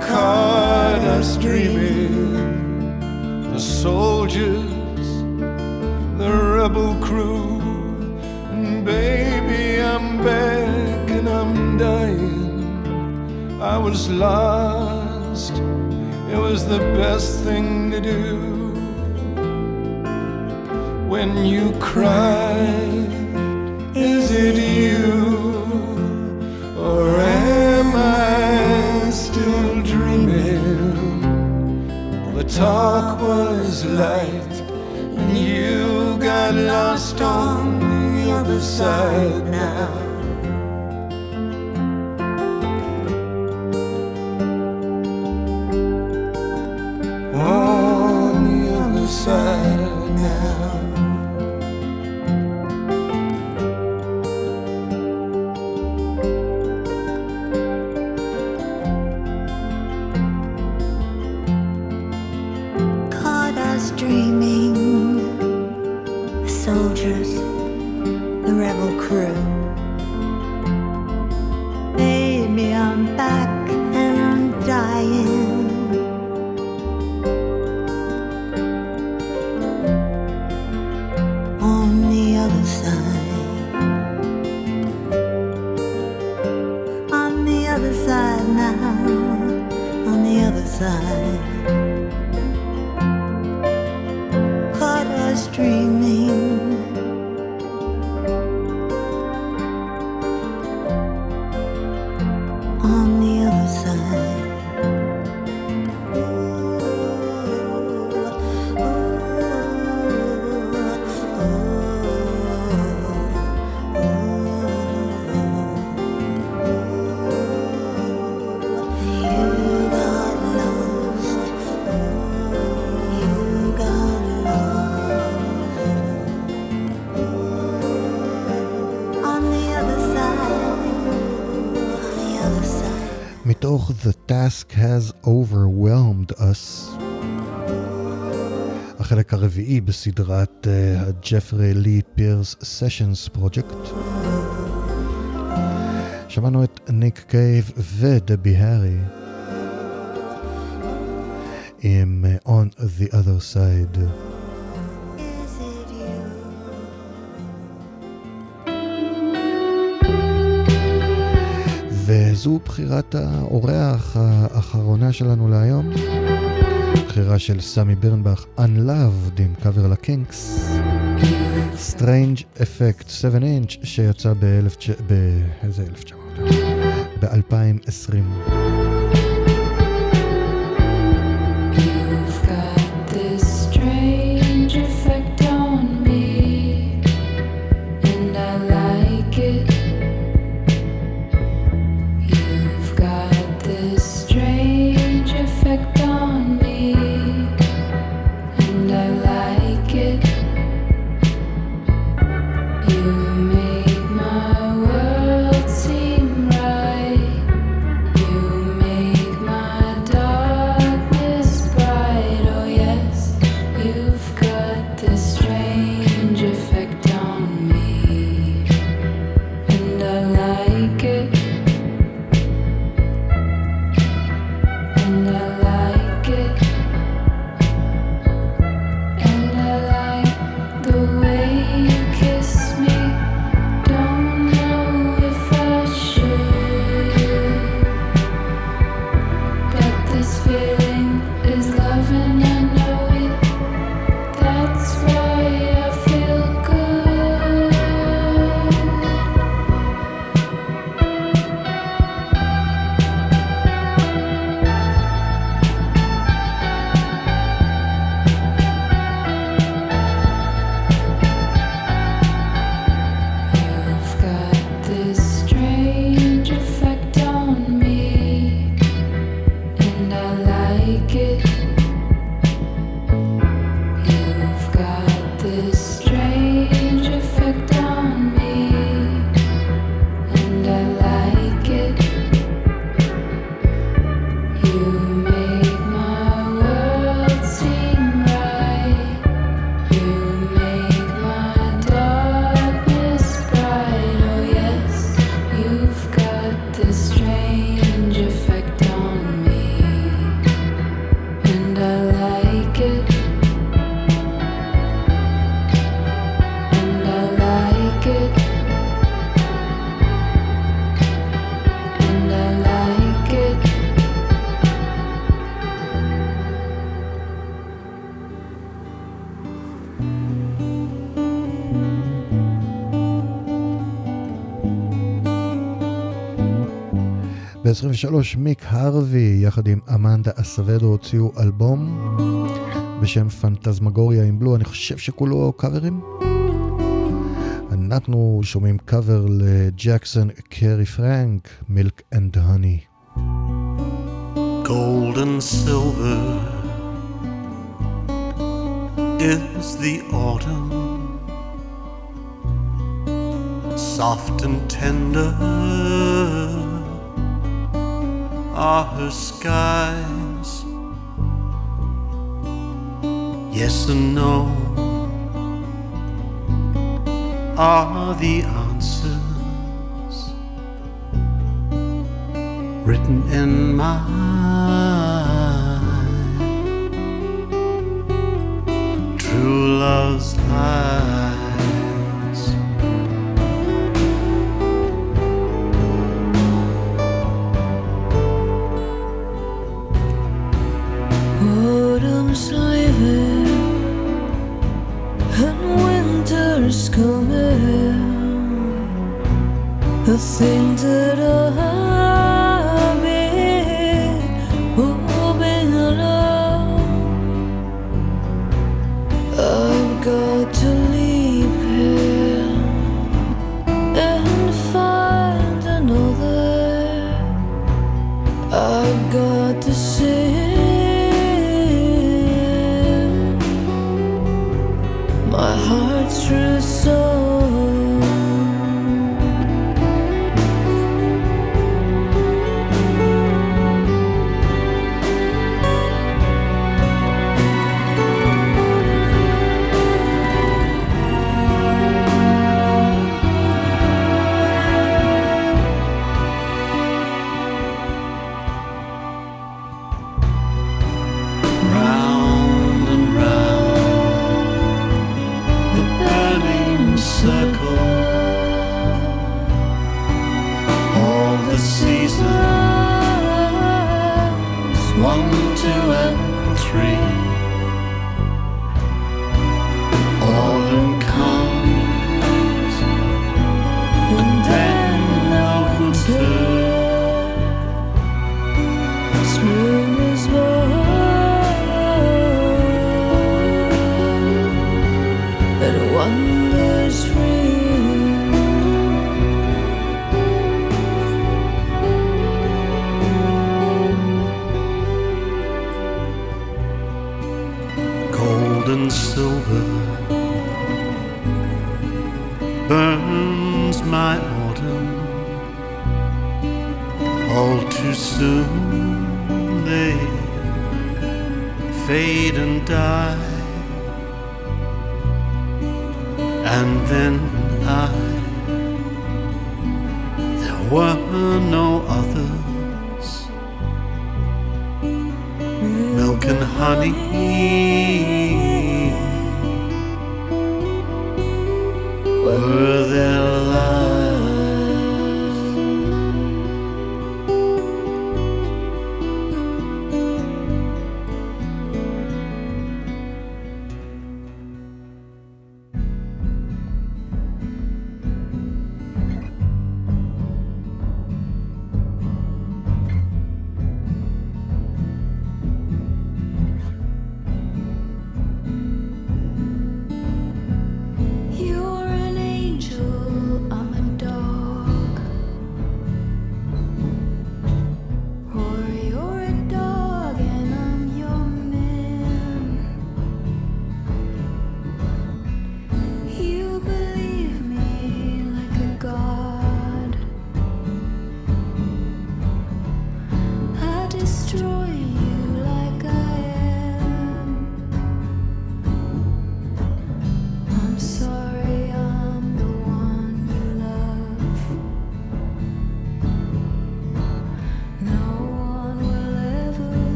Caught us dreaming, the soldiers, the rebel crew, and baby, I'm back and I'm dying. I was lost, was the best thing to do. When you cried, is it you? Or am I still dreaming? The talk was light, and you got lost on the other side now. בסדרת הג'פרי לי פירס Sessions Project. שמענו את ניק קייב ודבי הארי עם אה, On the Other Side. וזו בחירת האורח האחרונה שלנו להיום. בחירה של סמי ברנבך, Unloved עם קאבר לקינקס. Strange Effect 7 inch שיצא ב-1900... באיזה 1900? ב-2020. ב-2023 מיק הרווי יחד עם אמנדה אסבדו הוציאו אלבום בשם Phantasmagoria in Blue, אני חושב שכולו קאברים. אנחנו שומעים קאבר לג'קסון סי פרנק, Milk and Honey. Gold and silver is the autumn, soft and tender are her skies. Yes and no are the answers written in my true love's eyes. The things that I've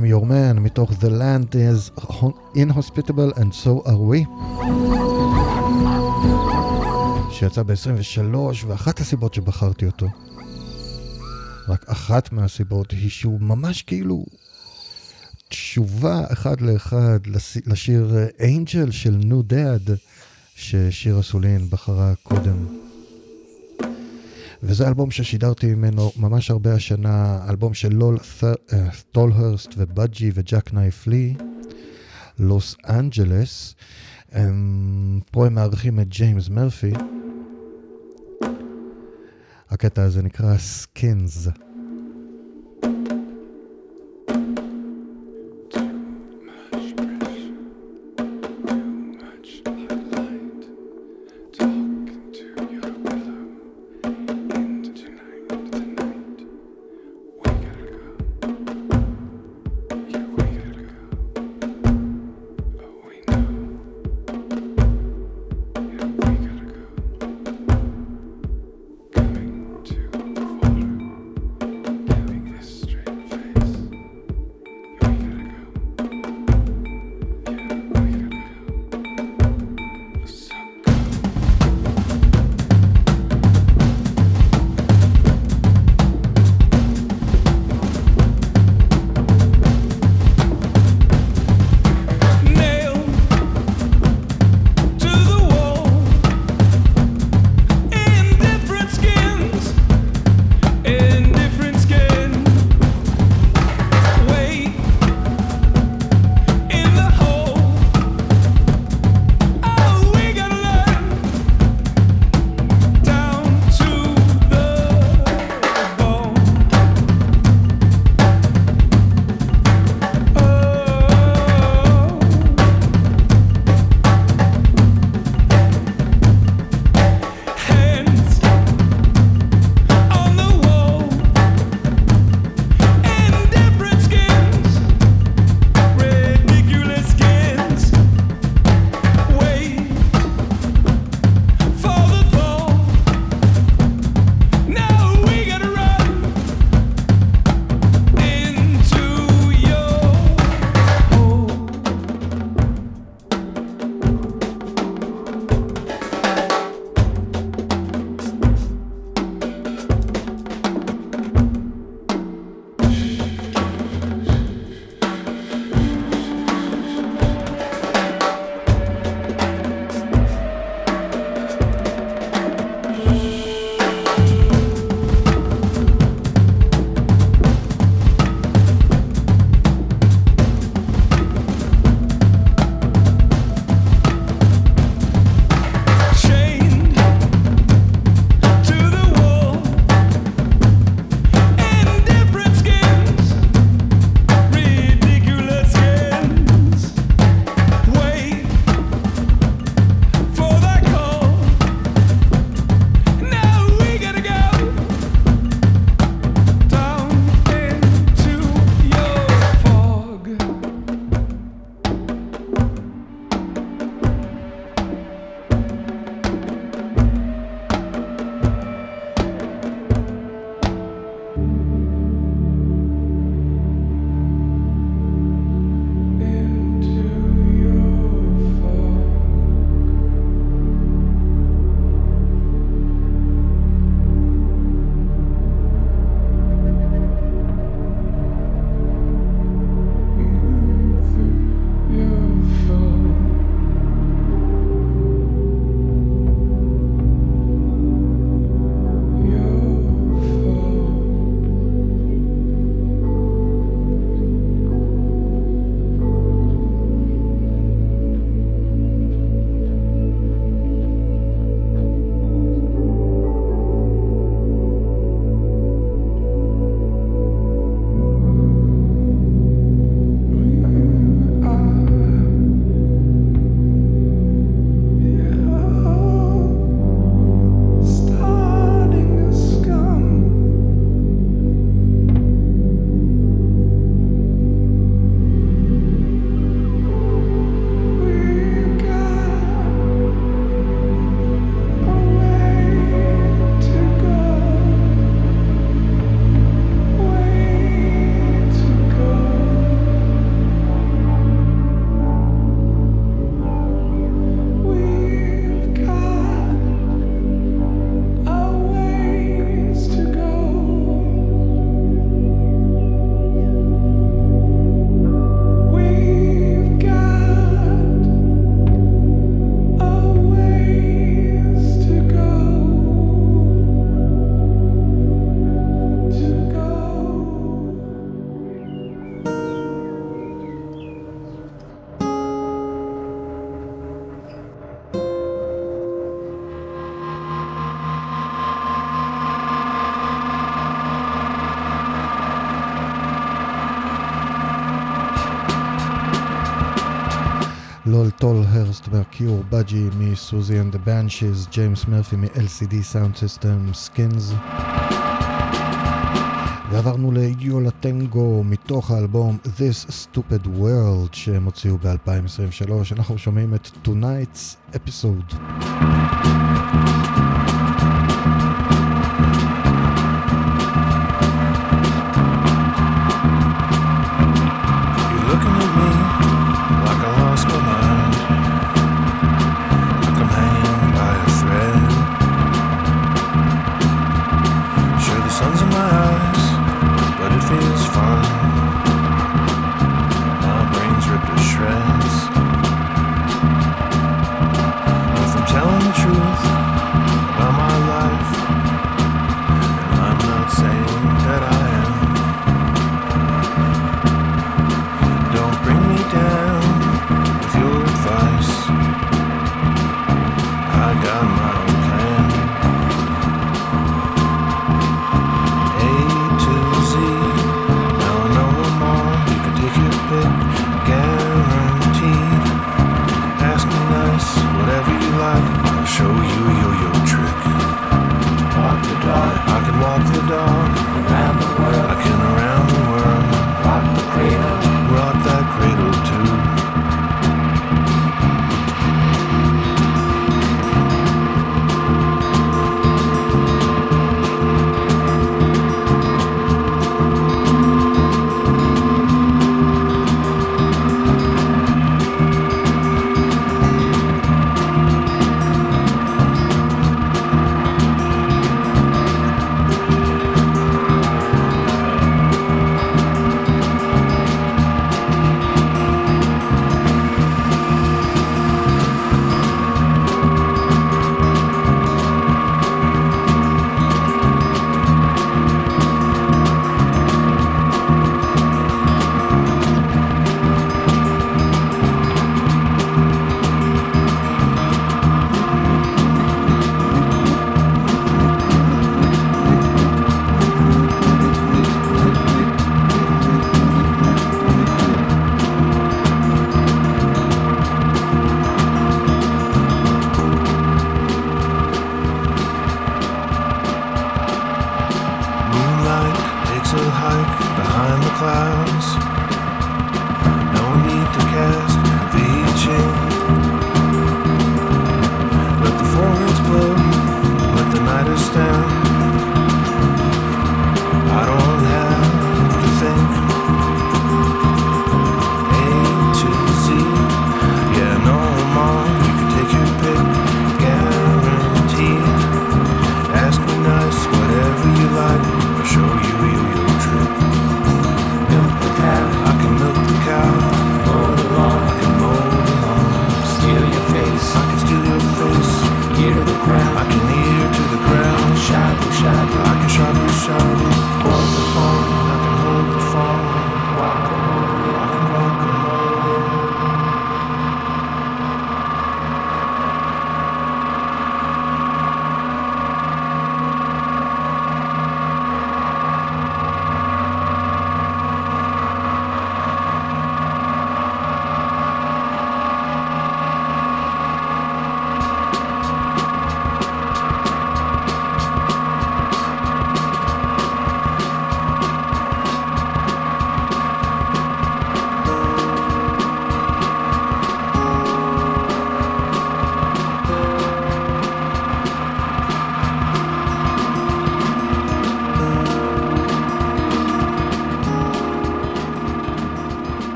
I'm Your Man מתוך The Land is Inhospitable and So Are We שיצא ב-23 ואחת הסיבות שבחרתי אותו רק אחת מהסיבות היא שהוא ממש כאילו תשובה אחד לאחד לשיר אינג'ל של נו דאד ששירה סולין בחרה קודם. וזה אלבום ששידרתי ממנו ממש הרבה השנה, אלבום של לול טולהרסט ובאדג'י וג'ק נייף לי, לוס אנג'לס. הם- פה הם מארחים את ג'יימס מרפי. הקטע הזה נקרא Skins. אומר Cure באדג'י מ Siouxsie and ה Banshees, ג'יימס מרפי מ- LCD Soundsystem Skins. ועברנו ליו לה טנגו מתוך האלבום This Stupid World שהם הוציאו ב-2023, אנחנו שומעים את Tonight's Episode.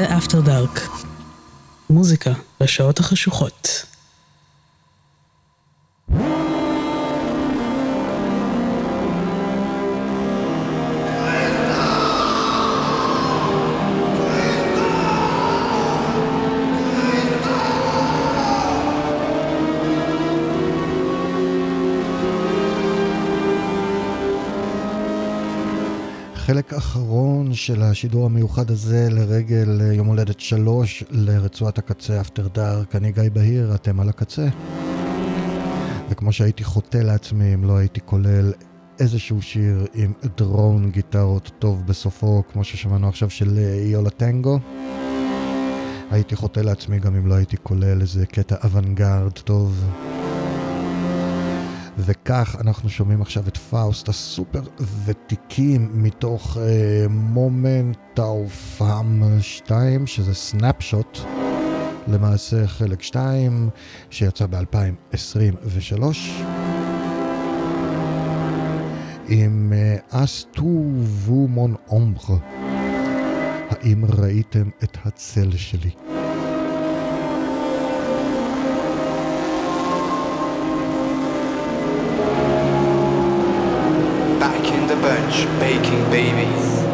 זה After Dark. מוזיקה בשעות החשוכות. חלק אחרון של השידור המיוחד הזה לרגל אה, יום הולדת שלוש לרצועת הקצה אפטר דארק. אני גיא בהיר, אתם על הקצה. וכמו שהייתי חוטא לעצמי אם לא הייתי כולל איזשהו שיר עם דרון גיטרות טוב בסופו, כמו ששמענו עכשיו של אה, איולה טנגו. הייתי חוטא לעצמי גם אם לא הייתי כולל איזה קטע אוונגרד טוב. וכך אנחנו שומעים עכשיו את פאוסט הסופר ותיקים מתוך אה, מומנט האופם 2, שזה סנאפשוט, למעשה חלק 2, שיצא ב-2023. עם אסטו וומון אומבר. האם ראיתם את הצל שלי? French baking babies.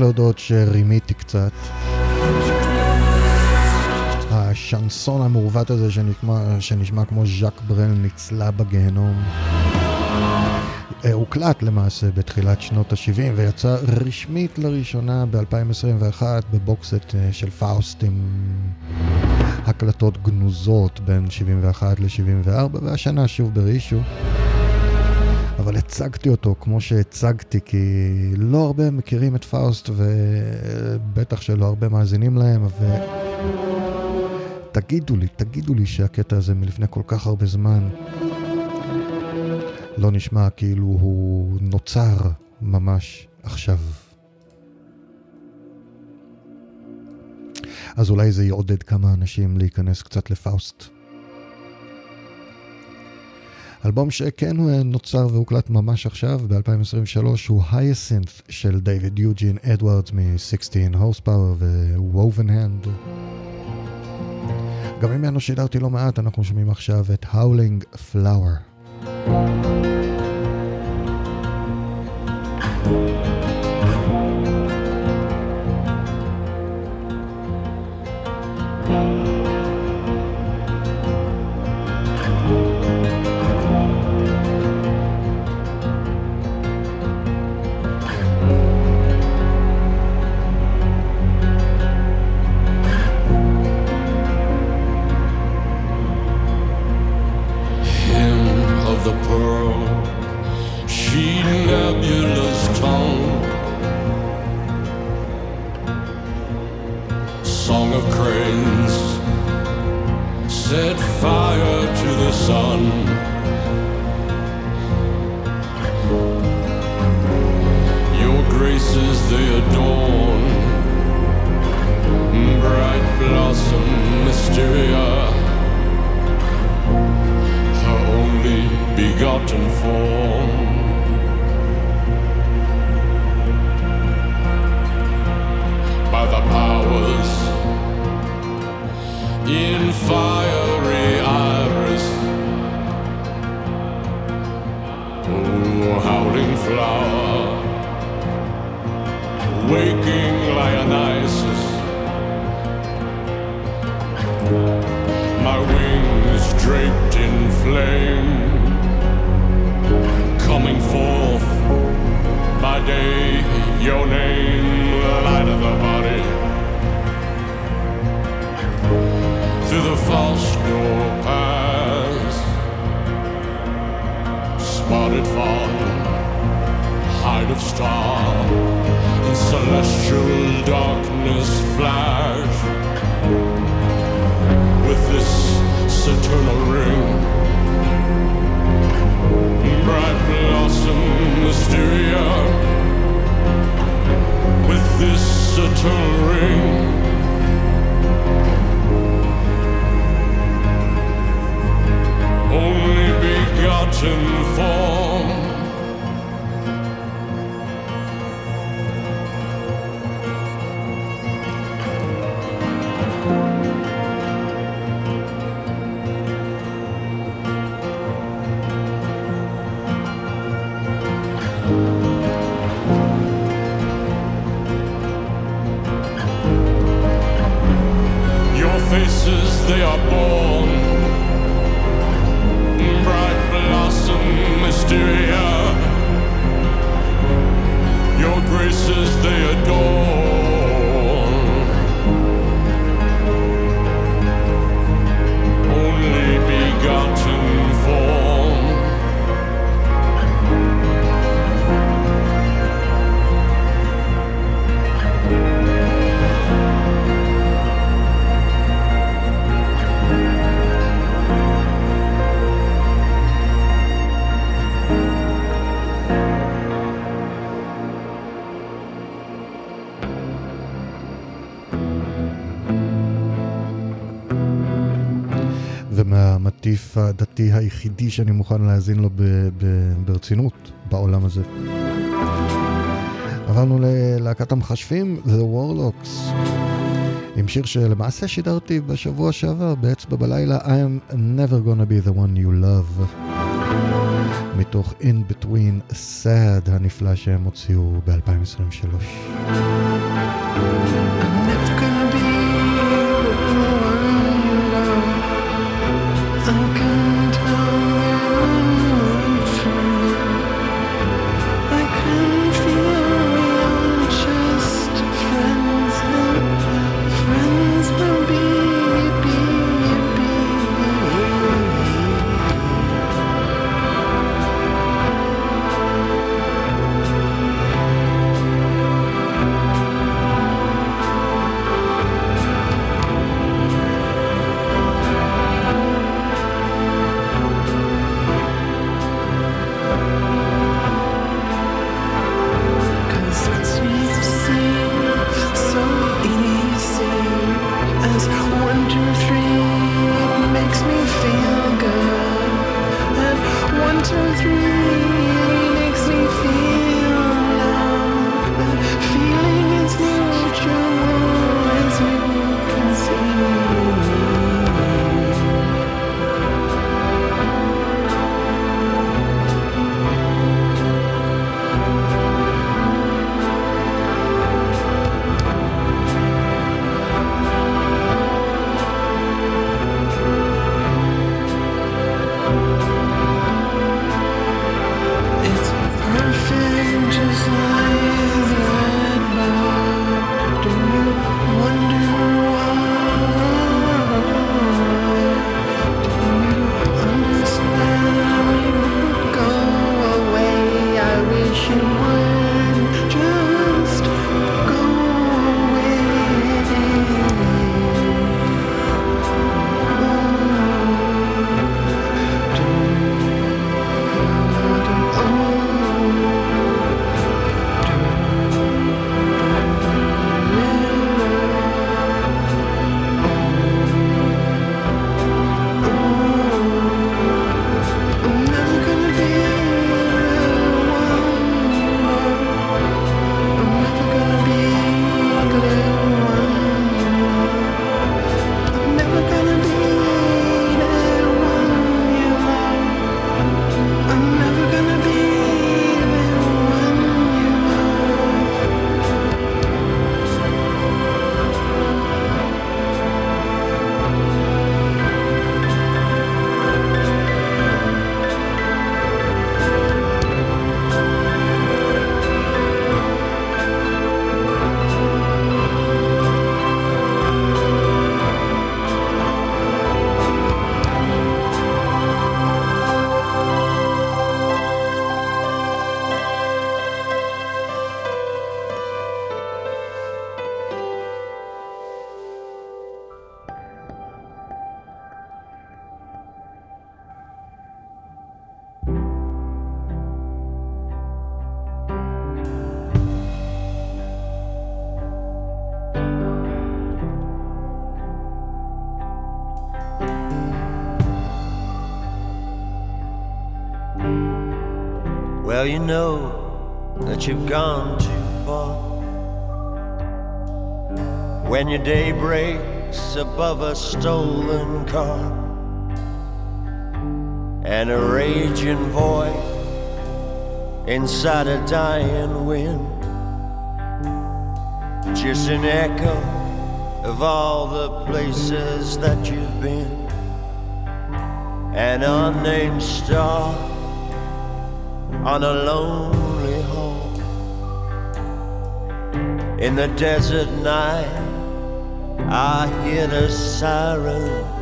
להודות שרימיתי קצת. השנסון המעוות הזה שנשמע, שנשמע כמו ז'אק ברל נצלה בגיהנום. אה, הוקלט למעשה בתחילת שנות ה-70 ויצא רשמית לראשונה ב-2021 ב box set אה, של פאוסט עם הקלטות גנוזות בין 71 ל-74 והשנה שוב ב reissue. אבל הצגתי אותו כמו שהצגתי כי לא הרבה מכירים את פאוסט ובטח שלא הרבה מאזינים להם ו... תגידו לי, תגידו לי שהקטע הזה מלפני כל כך הרבה זמן לא נשמע כאילו הוא נוצר ממש עכשיו. אז אולי זה יעודד כמה אנשים להיכנס קצת לפאוסט. אלבום שכן נוצר והוקלט ממש עכשיו, ב-2023, הוא הייסינת' של דיוויד יוג'ין אדוארדס מ-16 הורספאוור ו-woven hand. גם ממנו שידרתי לא מעט, אנחנו שומעים עכשיו את Howling Flower. Hymn the sun. Your graces they adorn, bright blossom mysteria her only begotten form. By the powers in fiery flower, waking Dionysus. My wings draped in flame, coming forth by day, your name, the light of the body. Through the false door pass, spotted hide of star, in celestial darkness flash with this saturnal ring. Bright blossom mysteria with this saturnal ring. Only begotten form. הדתי היחידי שאני מוכן להאזין לו ב- ב- ברצינות בעולם הזה. עברנו ללהקת המכשפים, The Warlocks, עם שיר שלמעשה שידרתי בשבוע שעבר באצבע בלילה, I am never gonna be the one you love, מתוך In Between Sad הנפלא שהם הוציאו ב-2023. Well, you know that you've gone too far. When your day breaks above a stolen car and a raging void inside a dying wind, just an echo of all the places that you've been, an unnamed star on a lonely home in the desert night. I hear the siren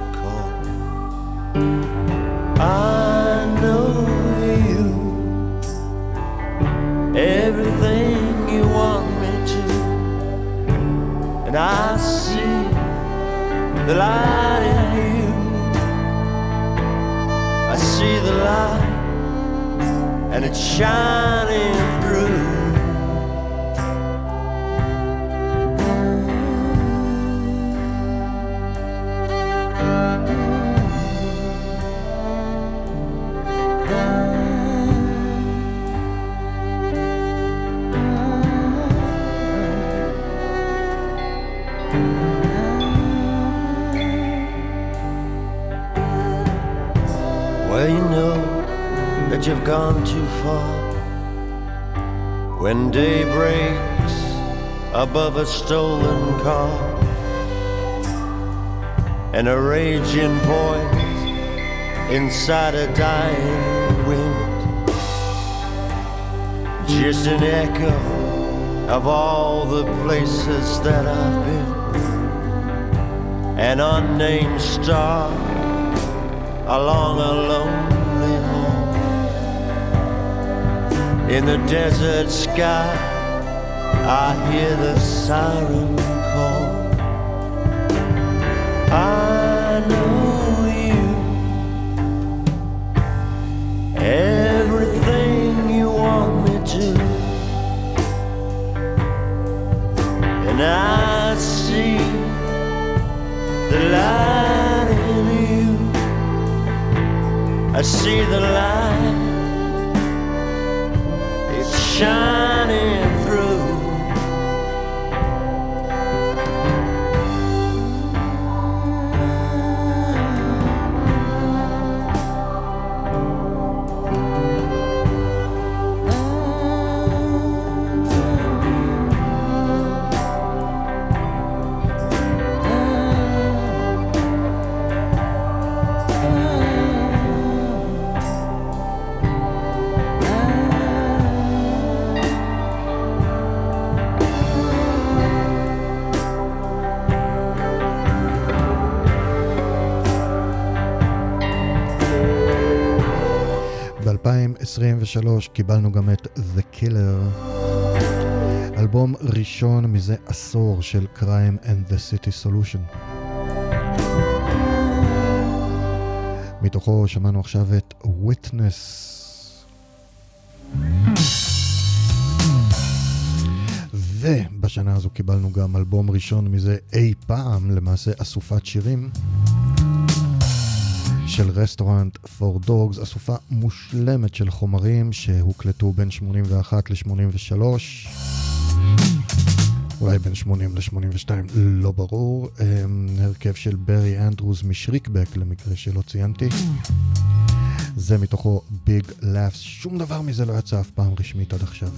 a stolen car and a raging voice inside a dying wind, just an echo of all the places that I've been, an unnamed star along a lonely home in the desert sky. I hear the siren call. I know you, everything you want me to, and I see the light in you. I see the light, it's shining ב-2023 קיבלנו גם את The Killer, אלבום ראשון מזה עשור של Crime and the City Solution. מתוכו שמענו עכשיו את Witness. ובשנה הזו קיבלנו גם אלבום ראשון מזה אי פעם, למעשה אסופת שירים. של Restaurant for Dogs, אסופה מושלמת של חומרים שהוקלטו בין 81 ל-83, אולי בין 80 ל-82, לא ברור, אמ, הרכב של ברי אנדרוז משריקבק למקרה שלא ציינתי. זה מתוכו Big Laughs, שום דבר מזה לא יצא אף פעם רשמית עד עכשיו.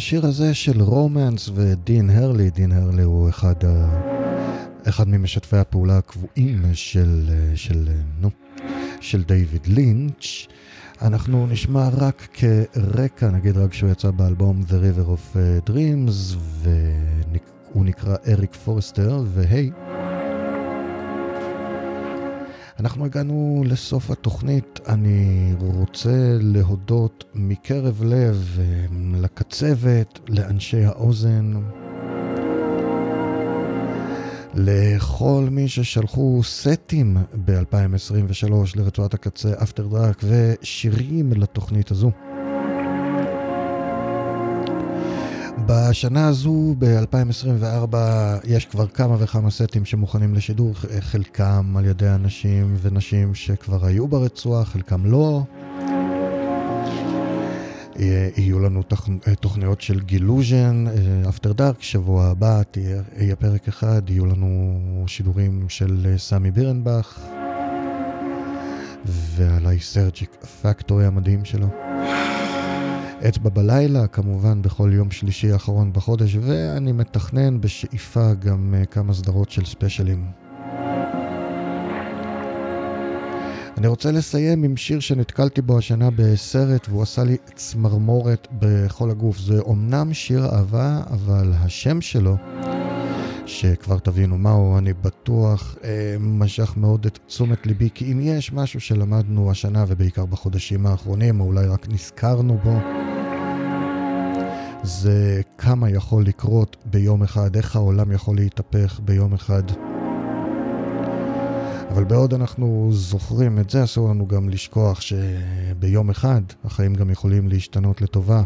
השיר הזה של רומנס ודין הרלי, דין הרלי הוא אחד, ה... אחד ממשתפי הפעולה הקבועים של, של, נו, של דיוויד לינץ'. אנחנו נשמע רק כרקע, נגיד רק שהוא יצא באלבום The River of Dreams, והוא נקרא אריק פורסטר, והי. אנחנו הגענו לסוף התוכנית, אני רוצה להודות מקרב לב אה, לקצבת, לאנשי האוזן, לכל מי ששלחו סטים ב-2023 לרצועת הקצה אפטר דראק ושירים לתוכנית הזו. בשנה הזו, ב-2024, יש כבר כמה וכמה סטים שמוכנים לשידור, חלקם על ידי אנשים ונשים שכבר היו ברצועה, חלקם לא. יהיו לנו תוכניות של גילוז'ן, After Dark, שבוע הבא תהיה, יהיה פרק אחד, יהיו לנו שידורים של סמי בירנבך וה Lysergic Factory המדהים שלו. אצבע בלילה, כמובן בכל יום שלישי האחרון בחודש, ואני מתכנן בשאיפה גם כמה סדרות של ספיישלים. אני רוצה לסיים עם שיר שנתקלתי בו השנה בסרט והוא עשה לי צמרמורת בכל הגוף. זה אומנם שיר אהבה, אבל השם שלו, שכבר תבינו מהו, אני בטוח אה, משך מאוד את תשומת ליבי, כי אם יש משהו שלמדנו השנה ובעיקר בחודשים האחרונים, או אולי רק נזכרנו בו, זה כמה יכול לקרות ביום אחד, איך העולם יכול להתהפך ביום אחד. אבל בעוד אנחנו זוכרים את זה, אסור לנו גם לשכוח שביום אחד החיים גם יכולים להשתנות לטובה.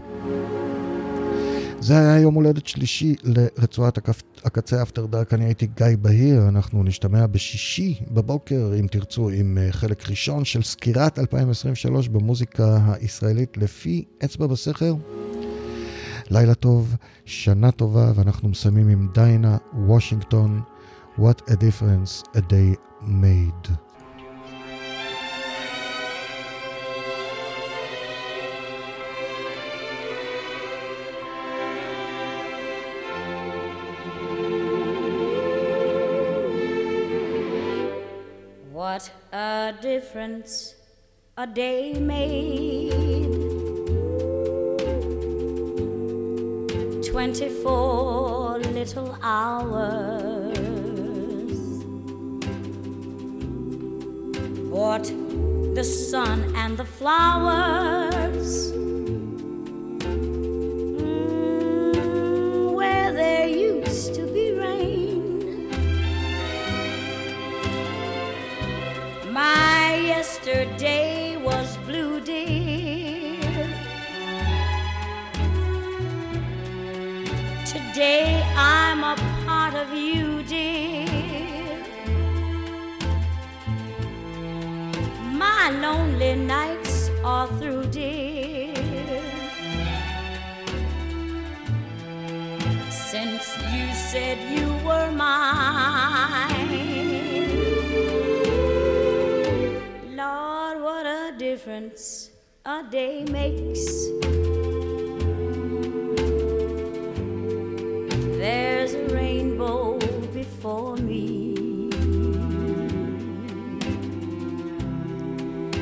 זה היה יום הולדת שלישי לרצועת הקצה אפטר דארק, אני הייתי גיא בהיר, אנחנו נשתמע בשישי בבוקר, אם תרצו, עם חלק ראשון של סקירת 2023 במוזיקה הישראלית לפי אצבע בסכר. לילה טוב, שנה טובה, ואנחנו מסיימים עם דיינה וושינגטון, What a difference a day made. A difference a day made. 24 little hours. What the sun and the flowers. Yesterday was blue, dear. Today I'm a part of you, dear. My lonely nights are through, dear. Since you said you were mine, difference a day makes. There's a rainbow before me.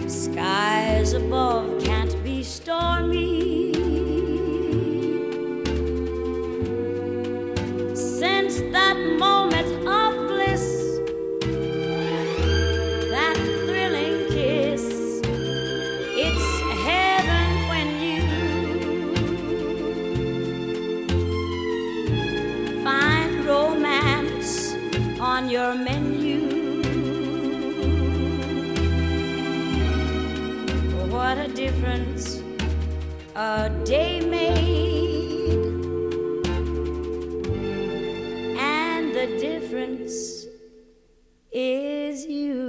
Skies above can't be stormy. A day made, and the difference is you.